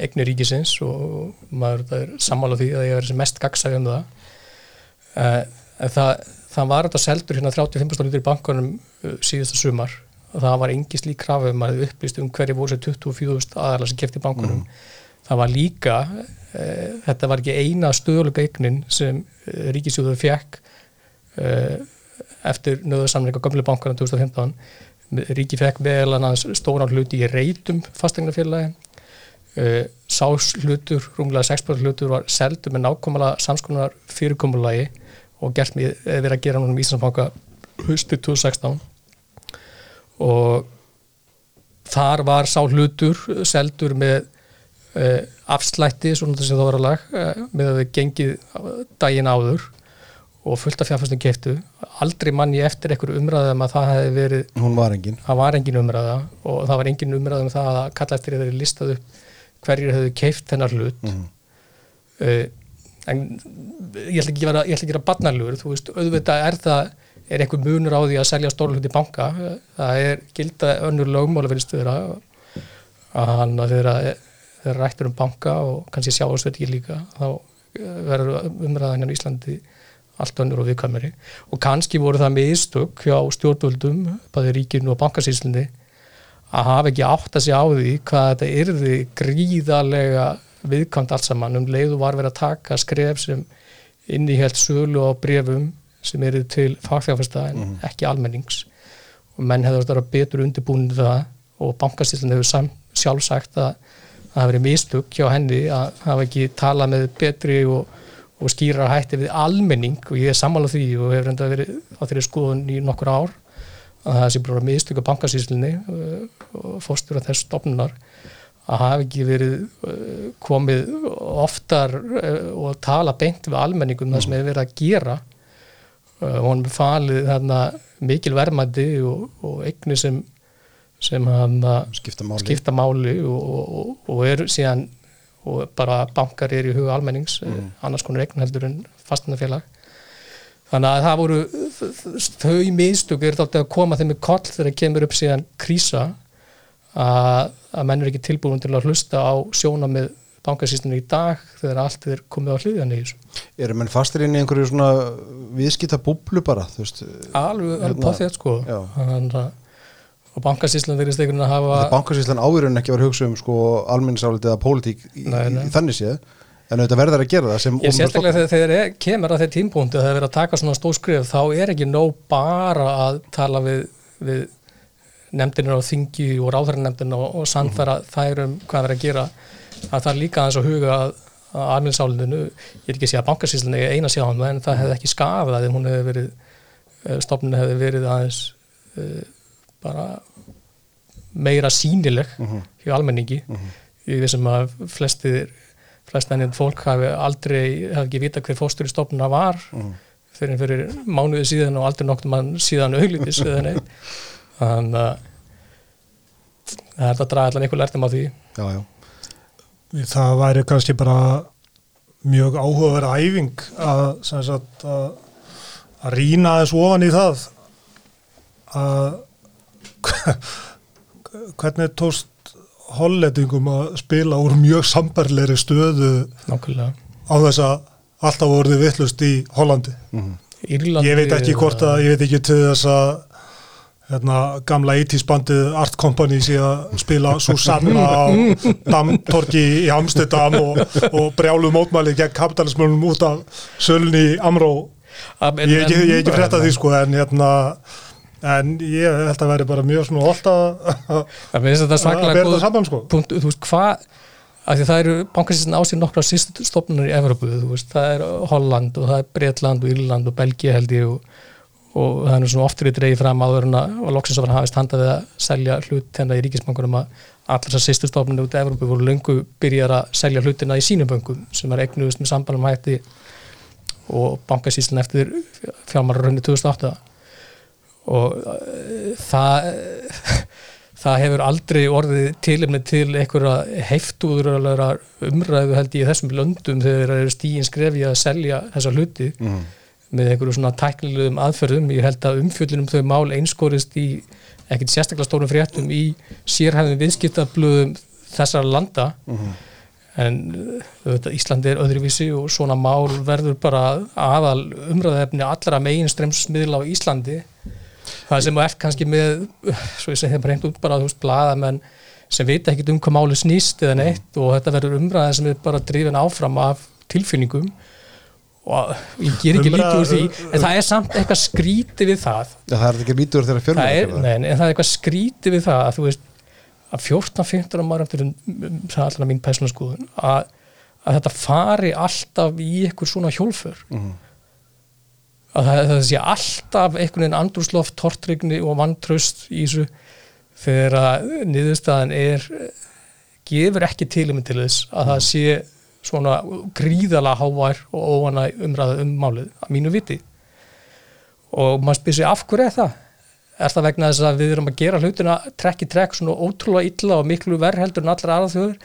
eignir ríkisins og maður er sammála því að ég verið sem mest gagsæði um það. Eh, en það, það var þetta seldur hérna 35 lítur í bankanum uh, síðasta sumar. Og það var engi slík krafa um að upplýst um hverju voru sér 24.000 aðalega sem kefti í bankanum. Það var líka e, þetta var ekki eina stöðulega eignin sem ríkisjóður fekk eftir nöðusamling á gömlu bankana 2015 ríki fekk meðal annars stóran hluti í reytum fastegnafélagi uh, sás hlutur, rúmlega 6% hlutur var seldur með nákvæmlega samskonar fyrirkomulagi og gert mér verið að gera núna um Íslandsbanka höstu 2016 og þar var sá hlutur seldur með afslætti, svona þessi það var að lag með að við gengið daginn áður og fullt af fjárfæstum keftu aldrei mann ég eftir einhverju umræðum að það hefði verið Hún var engin. það var engin umræða og það var engin umræða um það að kalla eftir þeirri listað upp hverjir hefðu keift þennar hlut Mhm. uh, en ég ætla ekki að vera, ég ætla ekki að vera barnalur, þú veist, auðvitað er það er einhver munur á því að selja stóra hluti í banka, það er gilda önnur lögmála verið stöðra að hann að þeirra rættur um banka og kannski sjáast ekki líka, þá eh, verður umræðan hérna í Íslandi allt önnur og viðkvæmari. Og kannski voru það mistök hjá stjórnvöldum bæði ríkinu og bankasýslinni að hafa ekki átt að segja á því hvað þetta yrði gríðarlega viðkvæmt allt saman. Um leiðu var verið að taka skref sem innihjælt sölu á brefum sem eru til fagfjárfesta en ekki almennings. Og menn hefur þetta betur undirbúin það og bankasýslinni hefur sam, sjálf sagt að það hafi verið mistök hjá henni að hafa ekki talað með betri og, og skýrar hætti við almenning og ég er sammála því og hefur enda verið á þeirri skoðun í nokkur ár að það sé bara mistök á bankasýslinni uh, og fórstur af þess stofnunar að hafa ekki verið uh, komið oftar uh, og tala beint við almenningum það sem hefur verið að gera og hann falið þarna mikil verðmætti og, og eigni sem, sem Skipta máli. skipta máli og, og, og er síðan og bara bankar er í huga almennings mm. annars konar eign heldur en fastanafélag þannig að það voru þau mistök er þátt að koma þeim með koll þegar kemur upp síðan krísa að, að menn er ekki tilbúin til að hlusta á sjóna með bankasýstunni í dag þegar allt er komið á hliðan í þessu Eru menn fastir inn í einhverju svona viðskipta búblu bara, alveg, alveg Hérna, potið sko já. Þannig að- og bankasýslan þeirri stegunum að hafa þetta bankasýslan áðurinn ekki var hugsa um sko almenningsálitið eða pólitík í, Nei, nei. í, í þannig séð, en auðvitað verður að gera það sem Ég sérstaklega þegar þeir er, kemur að þeir tímpúnti að það er að taka svona stór skrif þá er ekki nóg bara að tala við, við nefndinir á þingi og ráðhverjarnefndin og, og sannfæra þær um hvað er að gera. Það þarf líka aðeins að huga að, að almennsálinu, ég er ekki að segja að bankasýslunni er eina sjáum, en það hefði ekki skafað ef hún hefði verið, stofnun hefði verið aðeins uh, bara meira sínileg hjá almenningi. Ég vissum að flestir flest ennið fólk hafi aldrei hafi ekki vita hver fóstur í stofnuna var fyrir fyrir mánuði síðan og aldrei nokkur mann síðan neitt þannig að það er að draga allan einhver lærtum á því. Já, já, Það væri kannski bara mjög áhugaverð æfing að, sem að, að rýna þess ofan í það að hvernig tóst hollendingum að spila úr mjög sambarlegri stöðu nákvæmlega. á þess að alltaf voruði vittlust í Hollandi. Írlandi Ég veit ekki hvort að, ég veit ekki til þess að hérna, gamla 80s bandið Art Company sé að spila Susanna á Damtorki í Amsterdam og, og brjálu mótmæli gegn kapitalismunum út af sölunni í Amró. Ég hef ekki, ekki frétta en- því sko en hérna en ég held að veri bara mjög svona holt að góð saman sko. punkt, þú veist, hvað það eru bankasýstin á sér nokkra sýstu stofnunir í Evropu, þú veist, það er Holland og það er Bretland og Írland og Belgia held ég og, og það er nú svona oftur í dreigi fram áður en að hann hafist handað við að selja hlut hérna í ríkisbankunum að allar þessar sýstu stofnunir út í Evropu voru löngu byrjar að selja hlutina í sínum bönkum sem er eignuðust með sambandum hætti og bankasýstin eftir fjármararunni 2008 og uh, það það hefur aldrei orðið tilumni til einhverja heiftúðurlega umræðu held ég í þessum löndum þegar þeir eru stíin skrefi að selja þessa hluti Mhm. með einhverju svona tæknilegum aðferðum. Ég held að umfjöllunum þau mál einskorist í ekkert sérstaklega stórum fréttum í sérhæfðum viðskiptablöðum þessar landa. En uh, auðvitað, Íslandi er öðruvísi og svona mál verður bara aðal umræðefni allra meginstremsmiðla á Íslandi það sem ert kannski með svo ég segi þeim reynd út bara þú veist blaðamenn sem veit ekkit um hvað máli snýst eða neitt og þetta verður umræða sem er bara drifin áfram af tilfinningum og ég ger ekki Umræða- lítið úr því en það er samt eitthvað skríti við það. Já, það er ekki vítur þegar það er, nei, en það er eitthvað skríti við það að þú veist að 14-15 ára um, um, það er alltaf mín persóna skoðun að, að þetta fari alltaf í eitthvað svona hjólfur að það, það sé alltaf einhvern veginn andrúsloft, tortrygni og vantraust í þessu þegar að niðurstaðan er gefur ekki tilum til þess að það sé svona gríðala hávær og óvana umræða um málið að mínu viti. Og maður spyr sig af hverju er það? Er það vegna þess að við erum að gera hlutina trekk í trekk svona ótrúlega illa og miklu verð heldur en allra aðra þjóður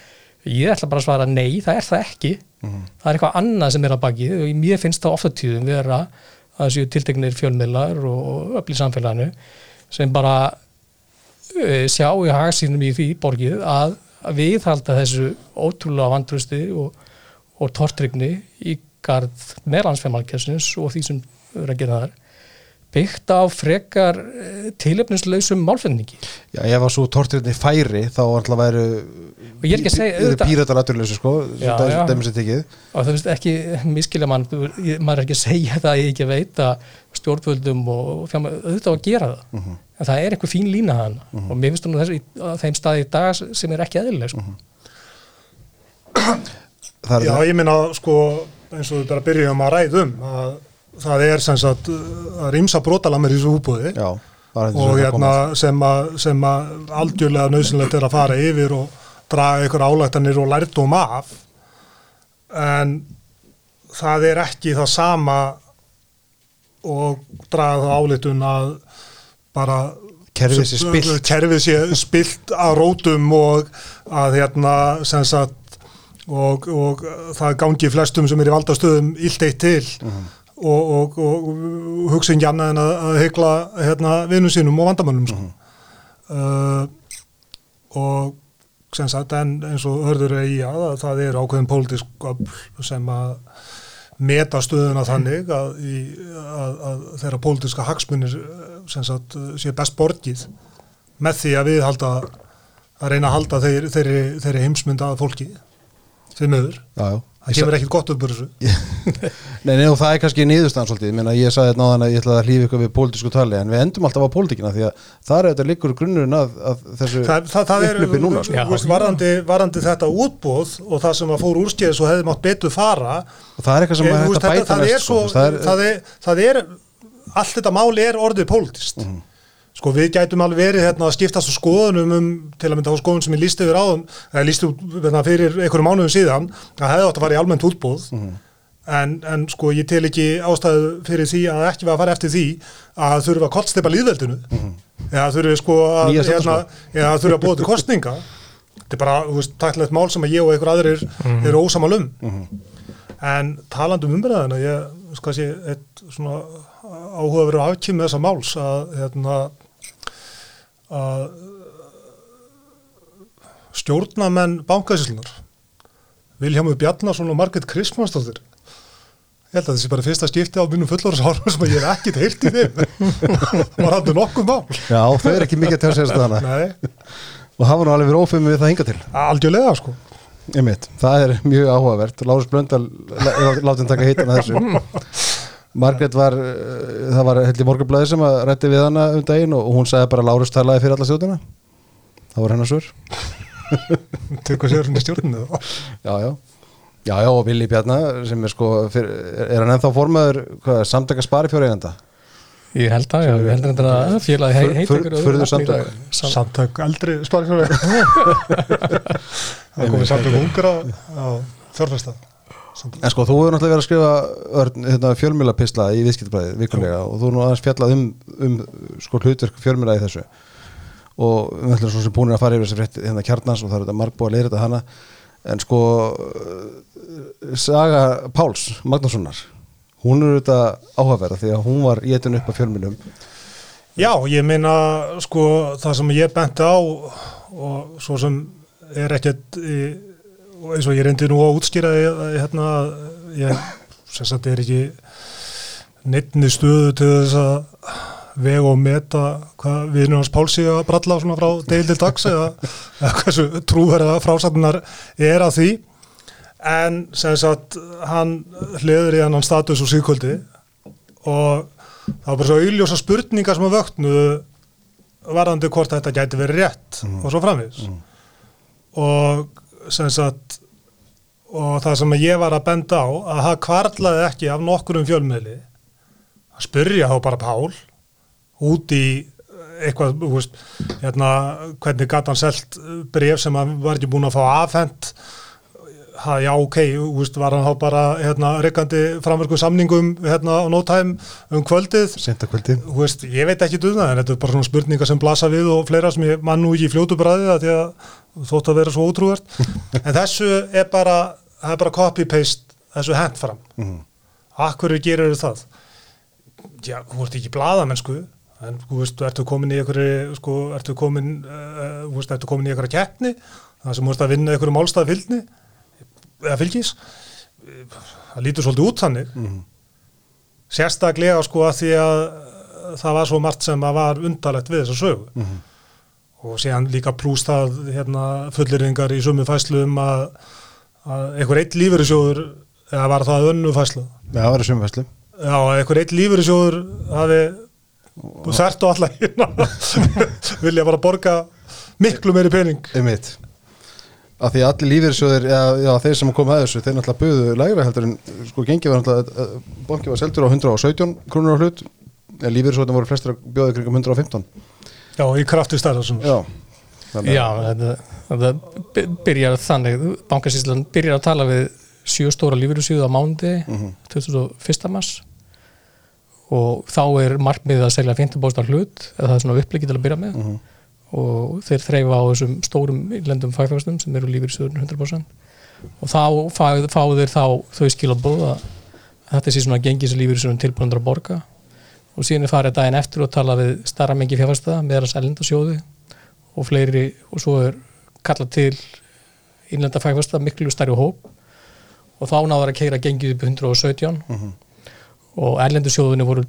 ég ætla bara að svara nei, það er það ekki. Það er eitthvað annað sem er að baki og mér finnst það ofta tíðum vera að það séu tilteknir fjölmiðlar og öll í samfélaginu sem bara uh, sjá í hagsýnum í því borgið að, að viðhalda þessu ótrúlega vandrusti og, og tortrygni í garð meðlandsfjármálkessins og því sem eru að gera þar byggt á frekar uh, tilefnislausum málfendingi já, ef að svo tortirni færi þá alltaf væru Og ég er ekki að segja, auðvitað- píratar aðurlösu sko, Já, já. dæmis er tekið og það finnst ekki miskilja mann maður er ekki að segja það að ég ekki veit að stjórnvöldum og fjárma, auðvitað að gera það. En það er eitthvað fín lína hann og mér finnst í- á þeim staði í dag sem er ekki eðlileg sko. það er Já, ég minna sko eins og við bara byrjum að ræðum að það er sem sagt að rýmsa brotalamir í þessu úbúði og hérna sem að, sem að aldjörlega nöðsynlegt er að fara yfir og draga ykkur álættanir og lærdóm af. En það er ekki það sama og draga það álættun að bara Kerfið sé spillt. kerfið sé spilt að rótum og að hérna sem sagt og, og það gangi flestum sem er í valdastöðum illt eitt til og, og, og hugsa ekki annað en að, að hegla hérna, vinnum sínum og vandamönnum sko. uh, og sem sagt en eins og hörður er í að, að það er ákveðin pólitísk sem að meta stöðuna þannig að, í, að, að þeirra pólitíska hagsmunir sem sagt sé best borgið með því að við halda að reyna að halda þeir, þeirri, þeirri heimsmynda að fólki þeir möður já, já, það kemur ekkit gott upp úr þessu Nei, nei, og það er kannski niðurstaðan svolítið, ég meina ég sagði þetta náðan að ég ætlaði að hlýfa ykkur við pólitísku tali en við endum alltaf á pólitíkina því að það er þetta líkur grunnurinn að, að þessu það, það, það er upplöpi núna sko. Já. veist, varandi, varandi þetta útbóð og það sem að fór úrskeiðis og hefði mátt betur fara og það er eitthvað sem Eh, að þetta bæta er svo, sko. það er, það, er, það er allt þetta mál er orðið pólitist Mhm. Sko við gætum alveg verið hérna að skiptast á skoðunum um til að mynda á skoðun sem ég lísti yfir áðum eða lísti út hérna, fyrir einhverjum mánuðum síðan að hefði átt að fara í almennt útbóð Mhm. en, en sko ég tel ekki ástæðu fyrir því að ekki var að fara eftir því að þurfa að kollsteipa líðveldinu eða þurfi sko að, hérna, eða þurfi að búa til kostninga þetta er bara, þú veist, tæklegt mál sem að ég og einhver aðrir eru ósamal um. En talandi um umræðina ég, sko að sé, eitt svona áhuga verið afkým með þessa máls að hérna að stjórnamenn bankasíslunar Viljámu Bjarnason og Margret Kristmannsdóttir ég held að þessi bara fyrsta skipti á mínum fullorðsárum sem að ég hef ekkit heyrt í þeim. Var hann nokkuð mál. Já, þau er ekki mikið að staðana Nei, og hafa nú alveg verið ófum við það hinga til. Algjörlega sko. Einmitt, það er mjög áhugavert. Lárus Blöndal látum taka hitana þessu Margrét var uh, það var held í morgunblæði sem að rætti við hana um daginn og hún sagði bara Lárus talaði fyrir alla stjórnina. Það var hennar svör. Tökur sér hún í stjórninu þá? Já, já, já, já og Vili Bjarnar sem er sko, fyrir, er hann ennþá formaður hvað, samtaka spari fjóra eigenda Ég held að, já, ég held að þetta félagi Fur- heit fur- einhverju öðru furðu nafni í samtök. dag. Sam- Samtök eldri sparifjörði Það komið samtök ungra á fjárfesta en sko þú hefur náttúrulega verið að skrifa örn, hérna, fjölmjölapisla í viðskiptabræði vikulega og þú er nú aðeins fjallað um, um sko hlutverk fjölmjöla í þessu. Og við ætlum svo sem búin að fara yfir þessi frétt hérna kjarnans og það er þetta margbúið að leira þetta hana. En sko Saga Páls Magnússonar hún er þetta áhugaverða því að hún var étin upp af fjölmjölum Já, ég meina sko það sem ég benti á og svo sem er ekkert í, eins og ég reyndi nú að útskýra því, hérna ég sem sagt er ekki neittni stöðu til þess að vega og meta hvað viðnum hans Pálsi að bralla svona frá deil til dags eða, eða hversu trúverða frásagnar er að því. En sem sagt hann hliður í hann status og síðkvöldi og það var bara svo auðljósa spurningar sem að vöknu varðandi hvort þetta gæti verið rétt og svo framvís og sem sagt og það sem ég var að benda á að það kvarlaði ekki af nokkurum fjölmiðli. Að spyrja þá bara Pál út í eitthvað, þú veist, hérna hvernig gæti hann selt bref sem hann var ekki búin að fá afhent? Ha, já, ok, þú veist, var hann þá bara hérna, reikandi framverku samningum hérna á nótæm um kvöldið? Kvöldi þú veist, ég veit ekki um það en þetta er bara svona spurningar sem blasa við og fleira sem ég mann nú ekki í fljótu bræði að því að þótt að vera svo ótrúvert en þessu er bara er bara copy-paste þessu hent fram Mhm. Akkur gerir það Já, þú ert ekki blaðamennsku en þú veist, ertu komin í einhverju sko, ertu komin uh, þú veist, ertu komin í einhverju keppni það sem þú veist að vinna einhverju málstað fylgni eða fylgis það lítur svolítið út þannig Mhm. sérstaklega sko að því að það var svo margt sem að var undarlegt við þessa sögu Mhm. Og síðan líka pluss það hérna, fulleringar í sumu fæslu um að, að einhver eitt lífeyrissjóður eða var það önnu fæslu já, það var í sumfæslu já, að einhver eitt lífeyrissjóður hafi þert og alla hérna vilja bara borga miklu meiri pening. Einmitt. Af því að allir lífeyrisjóðir, já, já, þeir sem kom að þessu þeir náttúrulega buðu lægra heldur en sko gengi var náttúrulega, uh, banki var seldur á 117 krónur á hlut en lífeyrisjóðin voru flestir að bjóða kringum 115 já, í krafti stærða svona já, þannig Já, þetta, þetta by- byrjar þannig, bankasýslan byrjar að tala við sjö stóra lífeyrissjóðu á mándi, 21. mars. Og þá er markmiðið að selja 50% hlut, eða það er svona upplegið til að byrja með. Og þeir þreyfa á þessum stórum innlendum fagfægastum sem eru lífeyrissjóðun 100% og þá fá, fá þeir þá þau skilabóð að þetta sé svona gengið sem lífeyrissjóðun tilbúindur að borga og síðan er farið daginn eftir og tala við starra mengi fjárfæsta með þess elendasjóði og fleiri og svo er kallað til innlenda fagfæsta miklu stærri hóp. Og þá náður að keira gengið upp í 117 og erlendu sjóðunni voru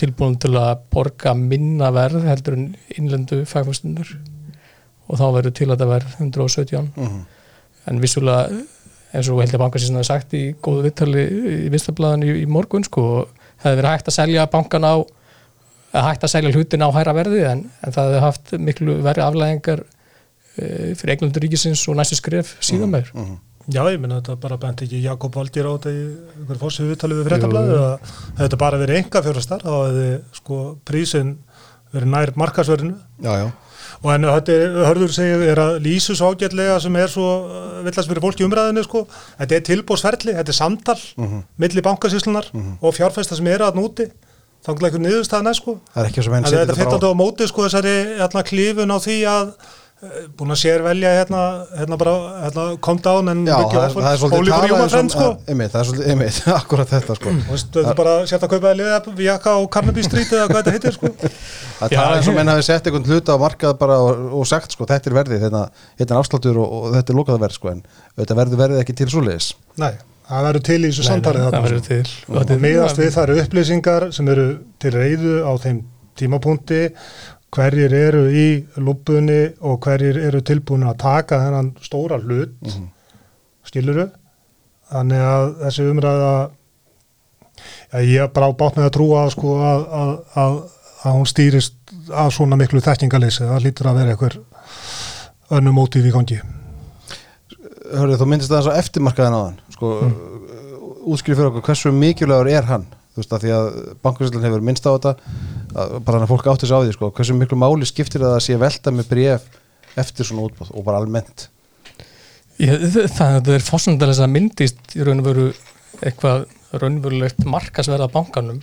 tilbúin til að borga minna verð heldur en innlendu fagfæstundur og þá verður til að það verð 117 Mhm. en vissulega eins og held ég bankasísna hafi sagt í góðu vittali í vinstablaðan í, í morgun sko, og hefði verið hægt að selja bankan á að hægt að selja hlutin á hæra verði en, en það hefði haft miklu verið aflæðingar e, fyrir eignlandur ríkisins og næstu skref síðan meður Mhm. Já, ég minna þetta bara bent ekki Jakob Valdir á þetta í einhver fórsið viðtalið við fréttablaðu að þetta bara verið enga fjórastar þá hefði sko prísin verið nær markasverðinu Já, já, og en þetta er, hörður segir er að lýsu svo ágætlega sem er svo villast fyrir fólk í umræðinu sko þetta er tilbúsferli, þetta er samtal Mhm. milli bankasíslunar og fjárfæsta sem eru að núti þanglega einhver niðurstaðan er sko það er ekki menn Þannig að setja þetta þetta 15. á móti sko þessari klífun á því að búin að sér velja hérna, hérna bara hérna, come down en Já, það er, það er svolítið ólíkur talað júmafrend sko. Einmitt, það er svolítið, einmitt, akkurat þetta sko. Þú veist, er bara sért að kaupa liða jakka á Carnaby Street eða hvað þetta heitir sko. Það tala eins og menn hafi sett einhvern hluta á markað bara og, og sagt sko, þetta er verðið, þetta, þetta er afsláttur og, og þetta er lokaða verð sko, en þetta verður verðið ekki til svoleiðis. Nei, það verður til í þessu samtalið það verður sko. til. Og miðast við það eru upplýsingar sem eru til reyðu á þeim tímapunkti hverjir eru í lúpunni og hverjir eru tilbúin að taka þennan stóra hlut Mhm. skiluru þannig að þessi umræða ja, ég er bara á bát með að trúa sko, að, að, að, að hún stýrist af svona miklu þekkingaleysi það lítur að vera einhver önnum mótið í gangi Hörðu, þú myndist aðeins á eftirmarkaðin á hann, sko, mm. útskriði fyrir okkur, hversu mikilvægur er hann? Þú veist að því að bankarsýlun hefur minnst á þetta, að, bara hann að fólk átti sig á því, sko, hversu miklu máli skiptir það að sé velta með bref eftir svona útbóð og bara almennt? Ég, það, það er fórsöndalega að myndist í raun og veru eitthvað raunverulegt markasverða bankanum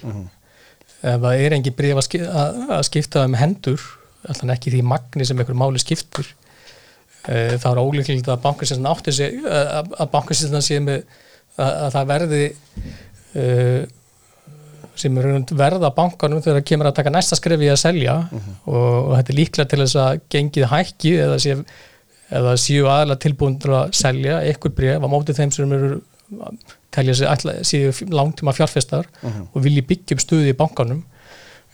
ef það er engi bref að, skip, að, að skipta um hendur alltaf ekki því magni sem einhver máli skiptir e, það er ólíklegt að bankasýslan átti sig að, að bankasýslan sé með að, að það verði e, sem er verða bankanum þegar það kemur að taka næsta skrefi að selja. Og, og þetta er líklega til þess að gengið hækki eða sé eða séu aðalega tilbúin til að selja eitthvað bref á móti þeim sem eru telja sig séu langtíma fjárfestar og vilji byggja upp stuði í bankanum.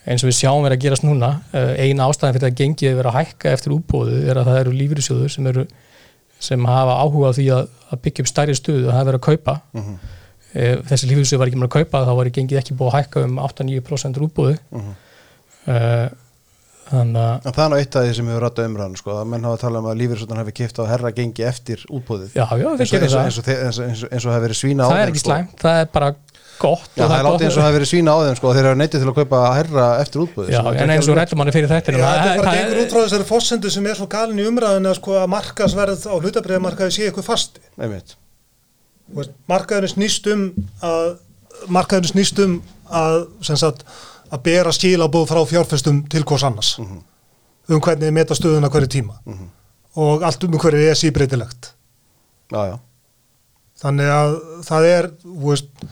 Eins og við sjáum vera að gerast núna Eh, eina ástæðan fyrir að gengið er að hækka eftir útbóðu er að það eru lífyrirsjóður sem eru sem hafa áhuga á því að, að byggja upp stærri stuðu og það er verið að kaupa. Mhm. Eh, þessi lífyrirsjóður var ekki með að kaupa þá var gengið ekki búið að hækka um 8-9% útbóðu uh, þannig að En það er nú eitt af því sem hefur rætt umræðan, sko, að menn hafa talað um að lífyrsvöldan hafi kipt á herra gengi eftir útbóðið. já, já, Eins við eins, það. eins, eins, og, og hafi verið svína á það er ekki sko. slæmt, það er bara gott Já, það er látið eins og hafi verið svína á þeim, sko, þeir eru neytið til að kaupa herra eftir sem er en eins og alveg- rættum manni fyrir þetta þetta er Markaðurinn snýst um að markaðurinn snýst um að, sagt, að bera skilabóð frá fjárfestum til hvers annars. Um hvernig þið meta stöðuna hverju tíma. Og allt um hverju er síbreytilegt. Já, já. Þannig að það er, veist,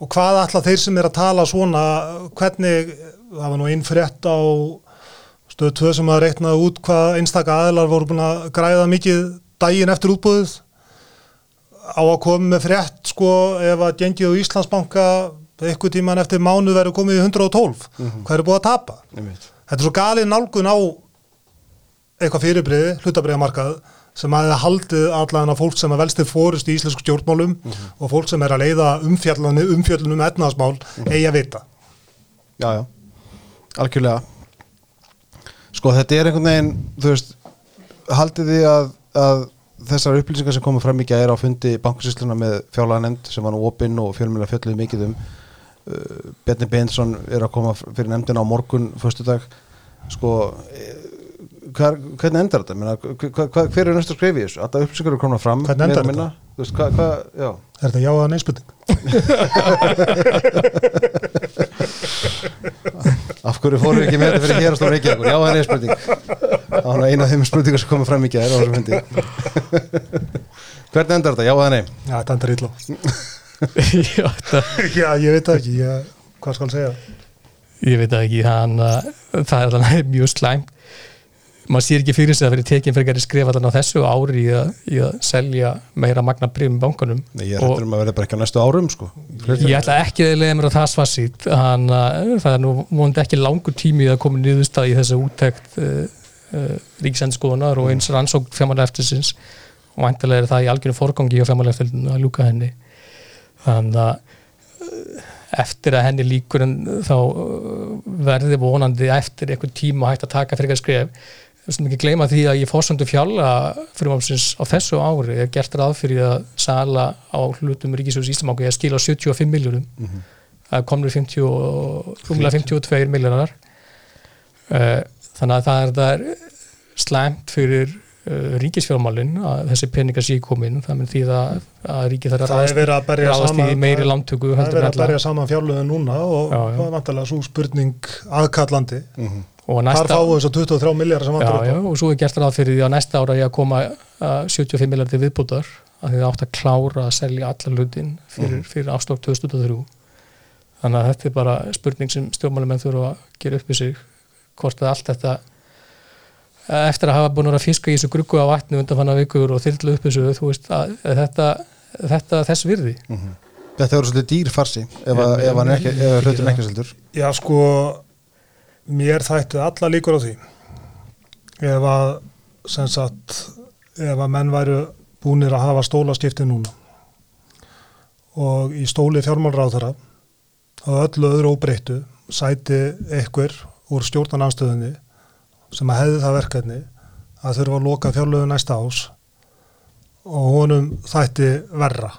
og hvað ætla þeir sem er að tala svona, hvernig, það var nú einn frétt á stöðu 2 sem að reiknaði út hvað einstaka aðilar voru búin að græða mikið daginn eftir útbúðið á að koma með frétt, sko, ef að gengið á Íslandsbanka eitthvað tíman eftir mánuð verður komið í 112, hvað er búið að tapa? Þetta er svo galið nálgun á eitthvað fyrirbriði, hlutabriðamarkað sem að það haldið allan að fólk sem að velst til fórust í íslensku stjórnmálum og fólk sem er að leiða umfjöllunum etnaðasmál eigi að vita. Já, já, algjörlega. Sko þetta er einhvern veginn þú veist, haldið þið að, að þessar upplýsingar sem komið fram í gæri á fundi bankusýsluna með fjárlaga sem var nú opinn og fjölmjöla fjöldluði mikið um uh, Bjarni Beinsson er að koma fyrir nefndina á morgun föstudag sko eh, hver, hvernig endar þetta? Meina, hver, hver, hver er skrifa í þessu? Þetta upplýsingar eru komna fram Hvernig endar. Þú veist, hvað, já Er þetta já að neinspurning? Af hverju fórum við ekki með þetta fyrir hér að stóra ekki Já, það er spurning Það var eina af þeim spurningar sem komið fram á fundi Hvernig endar þetta? Já, er nei Já, þetta endar. Já, þetta, Já, ég veit ekki. Ég, hvað skal segja? ég veit ekki hann, uh, það er mjög slæmt maður sér ekki fyrir sig að fyrir tekin fyrir að skrifa á þessu ári í að, í að selja meira magna brífum bankunum Nei, ég er hættur um að verða bara ekki á næstu árum sko. ég ætla ekki að leiða mér á það svarsýtt hann, uh, það er nú vonandi ekki langur tími að koma niðurstað í þessa úttekt uh, uh, ríksendskoðunar og eins rannsókn fjármála eftirsins og vantilega er það í algjörnum forgangi hjá fjármálaeftirlitinu að ljúka henni. Þannig að eh, eftir að henni líkur en þá uh, verði vonandi eftir einhvern tíma hægt að taka fyrir eitthvað skref sem ekki gleyma því að ég fórsöndu fjalla fyrirmámsins á þessu ári er gert ráð fyrir að sala á hlutum Ríkisjóðs Íslamangu ég skil á 75 miljónum mm -hmm. það komur 50, rúmlega 52 miljónar uh, þannig að það er, það er slæmt fyrir uh, ríkisfjármálinn að þessi peningar sé komin það með því að, að ríki þarf að ráðast í meiri lántöku það er verið að berja saman fjárlöðu núna og já, já. það er vantilega svo spurning aðkallandi mm -hmm. Þar fáum við þess að 23 miljardar sem vantur upp á. Já, og svo er gert ráð fyrir því að næsta ára ég að koma 75 uh, miljardir viðbútar að þið átt að klára að selja allar hlutin fyrir, mm. fyrir afslokk 2003. Þannig að þetta er bara spurning sem stjórnmálumenn þurfa að gera upp í sig hvort að allt þetta eftir að hafa búin að fiska í þessu gruggu á vatni undan fann að vikur og þyrlu upp þessu þú veist að þetta, þetta þess virði. Mm -hmm. Þetta voru svolítið dýrfarsi ef, ef hann ekki, ef hlutin ekki seldur. Já sko mér þættu alla líkur á því ef að sagt ef að menn væru búinir að hafa stólaskipti núna og í stóli fjármálráðara á öllu öðru óbreyttu sæti einhver úr stjórnananstöðunni sem að hefði það verkefni að þurfa að loka fjárlögu næsta ás og honum þætti verra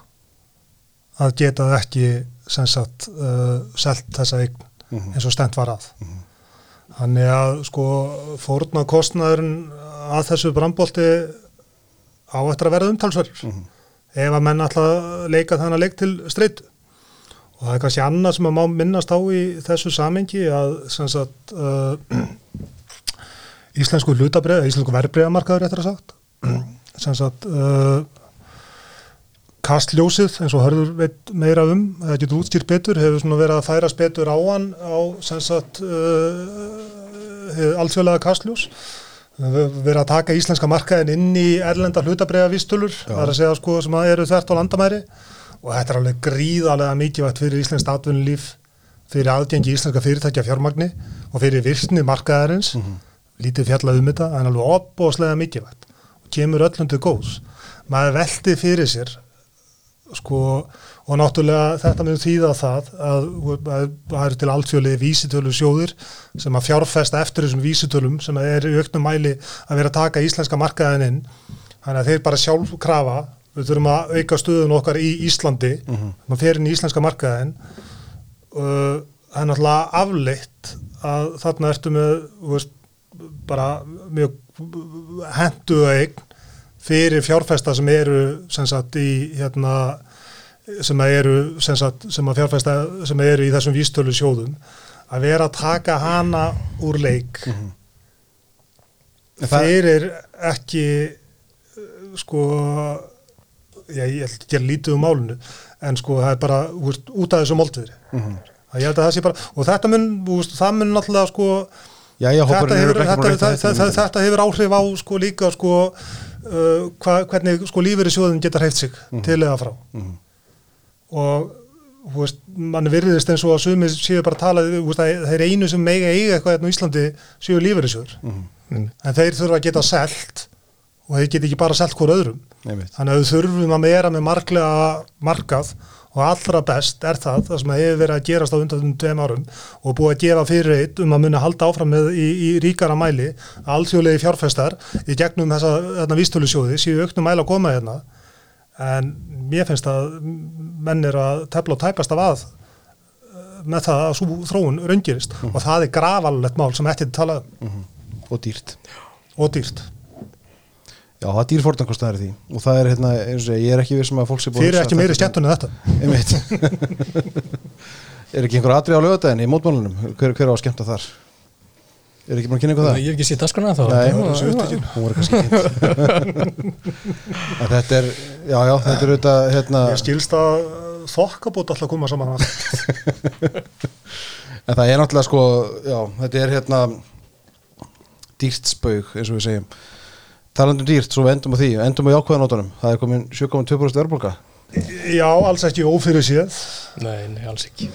að geta ekki sagt uh, selt þessa eign -hmm. eins og stent var að mm -hmm. Þannig að sko fórna kostnæðurinn að þessu brambólti á eftir að verða umtalsverður mm -hmm. ef að menn alltaf leika þannig að leik til streytu og það er kannski annað sem að má minnast á í þessu samengi að sagt, uh, íslensku hlutabrið, íslensku verbreyðamarkaður eftir að sagt sagt uh, kastljósið eins og hörður veit meira um, það getur útskýrt betur, hefur svona verið að færast betur á hann á sagt uh, alþjóðlega kastljós. Verið að taka íslenska markaðin inn í erlenda hlutabræða vístulur, það er að segja sko sem að eru þert á landamæri. Og þetta er alveg gríðarlega mikilvægt fyrir íslenskt atvinnulíf, fyrir aðgengi íslenska fyrirtækja fjármagni og fyrir virkni markaðarins, mm -hmm. lítið fjallað um þetta, en alveg opbóslega mikilvægt og kemur öllum til góðs. Maður veldi fyrir sér sko og náttúrulega þetta með þýða það að það eru til alltfjölið vísitölu sjóðir sem að fjárfesta eftir þessum vísitölum sem er í auknum mæli að vera að taka íslenska markaðin inn þannig að þeir bara sjálf krafa við þurfum að auka stöðun okkar í Íslandi uh -huh. maður fer inn í íslenska markaðin og það er náttúrulega afleitt að þarna ertu með veist, bara mjög hendu eign fyrir fjárfesta sem eru sem sagt í hérna sem eru sem, sagt, sem að fjárfesta sem eru í þessum vístölu sjóðum að vera að taka hana úr leik mm -hmm. þeir er ekki sko já, ég held ekki að lítið um málunu en sko það er bara úr, út af þessu moldviðri mm -hmm. og þetta mun, úst, það mun náttúrulega sko já, já, þetta, hefur, þetta, þetta, þetta hefur áhrif á sko líka sko uh, hva, hvernig sko lífeyri sjóðin geta hreift sig mm -hmm. til eða frá. -hmm og veist, mann virðist eins og að sumið séu bara að tala veist, að það er einu sem megi eiga eitthvað hérna í Íslandi séu lífeyrisjóður mm -hmm. en þeir þurfa að geta selt og þeir geta ekki bara selt hver öðrum. Þannig að þau þurfum að meira með marglega markað og allra best er það það sem hefur verið að gerast á undan tveim árum og búið að gefa fyrir eitt um að munna halda áfram með í, í ríkara mæli alþjóðlegi fjárfestar í gegnum þessa vístölusjóði séu auknum mæla að koma hérna en mér finnst að menn er að tefla og tæpast af að eh, með það að svo þróun raungirist mm -hmm. og það er gravalett mál sem eftir talað um. Mm -hmm. og dýrt og dýrt Já, það er dýrfortankostæðar því. Og það er hérna, eins og ég er ekki við sem að fólk sé búin Þið eru ekki meiri skemmtunni þetta. Er ekki einhver aðri á lögadaginn í mótmálunum? Hver, hver á að skemmta þar? Er ekki búin að kynna eitthvað það? Ég hef ekki sýtt askana þá Nei, hún var kannski kynnt. Þetta er, já, já, þetta er auðvitað hérna... Ég skilst að þokkabót alltaf koma saman En það er náttúrulega sko, já, þetta er hérna dýrt spaug, eins og við segjum Talandum dýrt, svo við endum á því. Endum á jákvæðanótonum, það er komin 7,2% verðbólka Já, alls ekki ófyrir séð Nei, nei, alls ekki.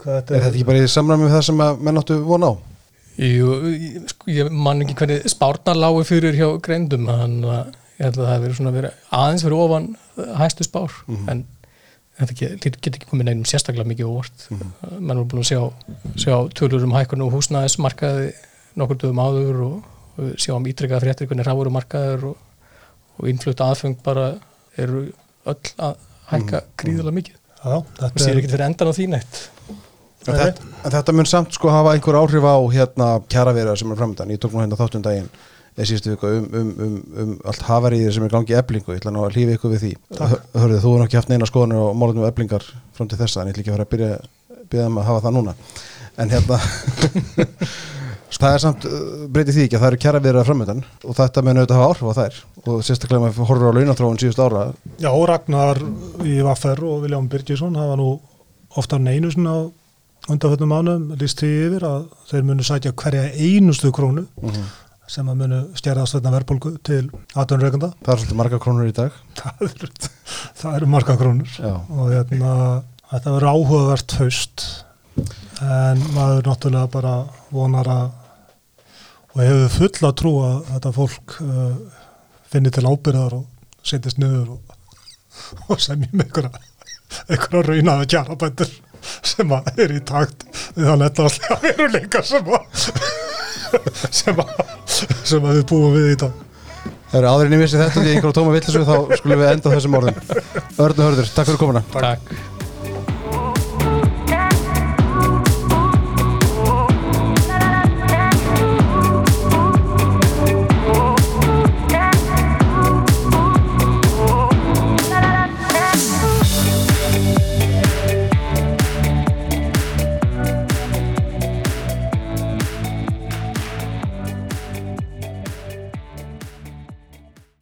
Er þetta ekki bara í samræmi með það sem menn áttu vona á? Jú, sko, ég man ekki hvernig spárnar lágu fyrir hjá greindum þannig að ég held að það hefur verið svona verið aðeins verið ofan hæstu spár. En þetta get, get ekki komið neinum sérstaklega mikið óvart. Mm -hmm. mann er búin að sjá, sjá tölur um hækkun og húsnæðismarkaði nokkur dögum áður og, og sjá um ítrykkað fréttir hvernig ráður markaður og, og innflutt aðfeng bara eru öll að hækka gríðilega mikið Já, þetta er, ekki fyrir endan á því neitt En þetta, en þetta mun samt sko hafa einhver áhrif á hérna kjaraverðar sem er framöndan. Ég tók nú hérna þáttum daginn eða síðustu viku um, um, um, um allt hafaríðir sem er gangi eblingu. Ég ætla nú að hlýfa ykkur við því. Hörðu, þú er ekki haft neina skoðanir og málunum eblingar fram til þessa, en ég ætla ekki að fara að byrja, byrja um að hafa það núna. En hérna, það er samt, uh, breytir því ekki að það eru kjaraverðar framöndan og þetta mun auðvitað hafa áhrif á þær og sérstaklega með horfur á launatróun síðust ára. já, Ragnar í Vaffer og Vilján Birgisson hafa nú oftar en einu svona á undanföldum mánum líst því yfir að þeir munu sætja hverja einustu krónu sem að munu stjæraðast þetta verðbólgu til aðtunreikanda. Það er svolítið marga krónur í dag. Það eru, eru marga krónur Já. og hérna, þetta verður áhugavert haust en maður náttúrulega bara vonar að og hefur full að trú að þetta fólk uh, finni til ábyrðar og setjast niður og, og semjum einhverja einhverja raunaða kjarabændur sem að er í takt við það leta alltaf veruleika sem að sem að sem að við búum við í dag Það eru áðurinn í missi þetta og ég einhverjum tóma villisögu þá skulum við enda þessum orðum. Örnu Hörður, takk fyrir komuna. Takk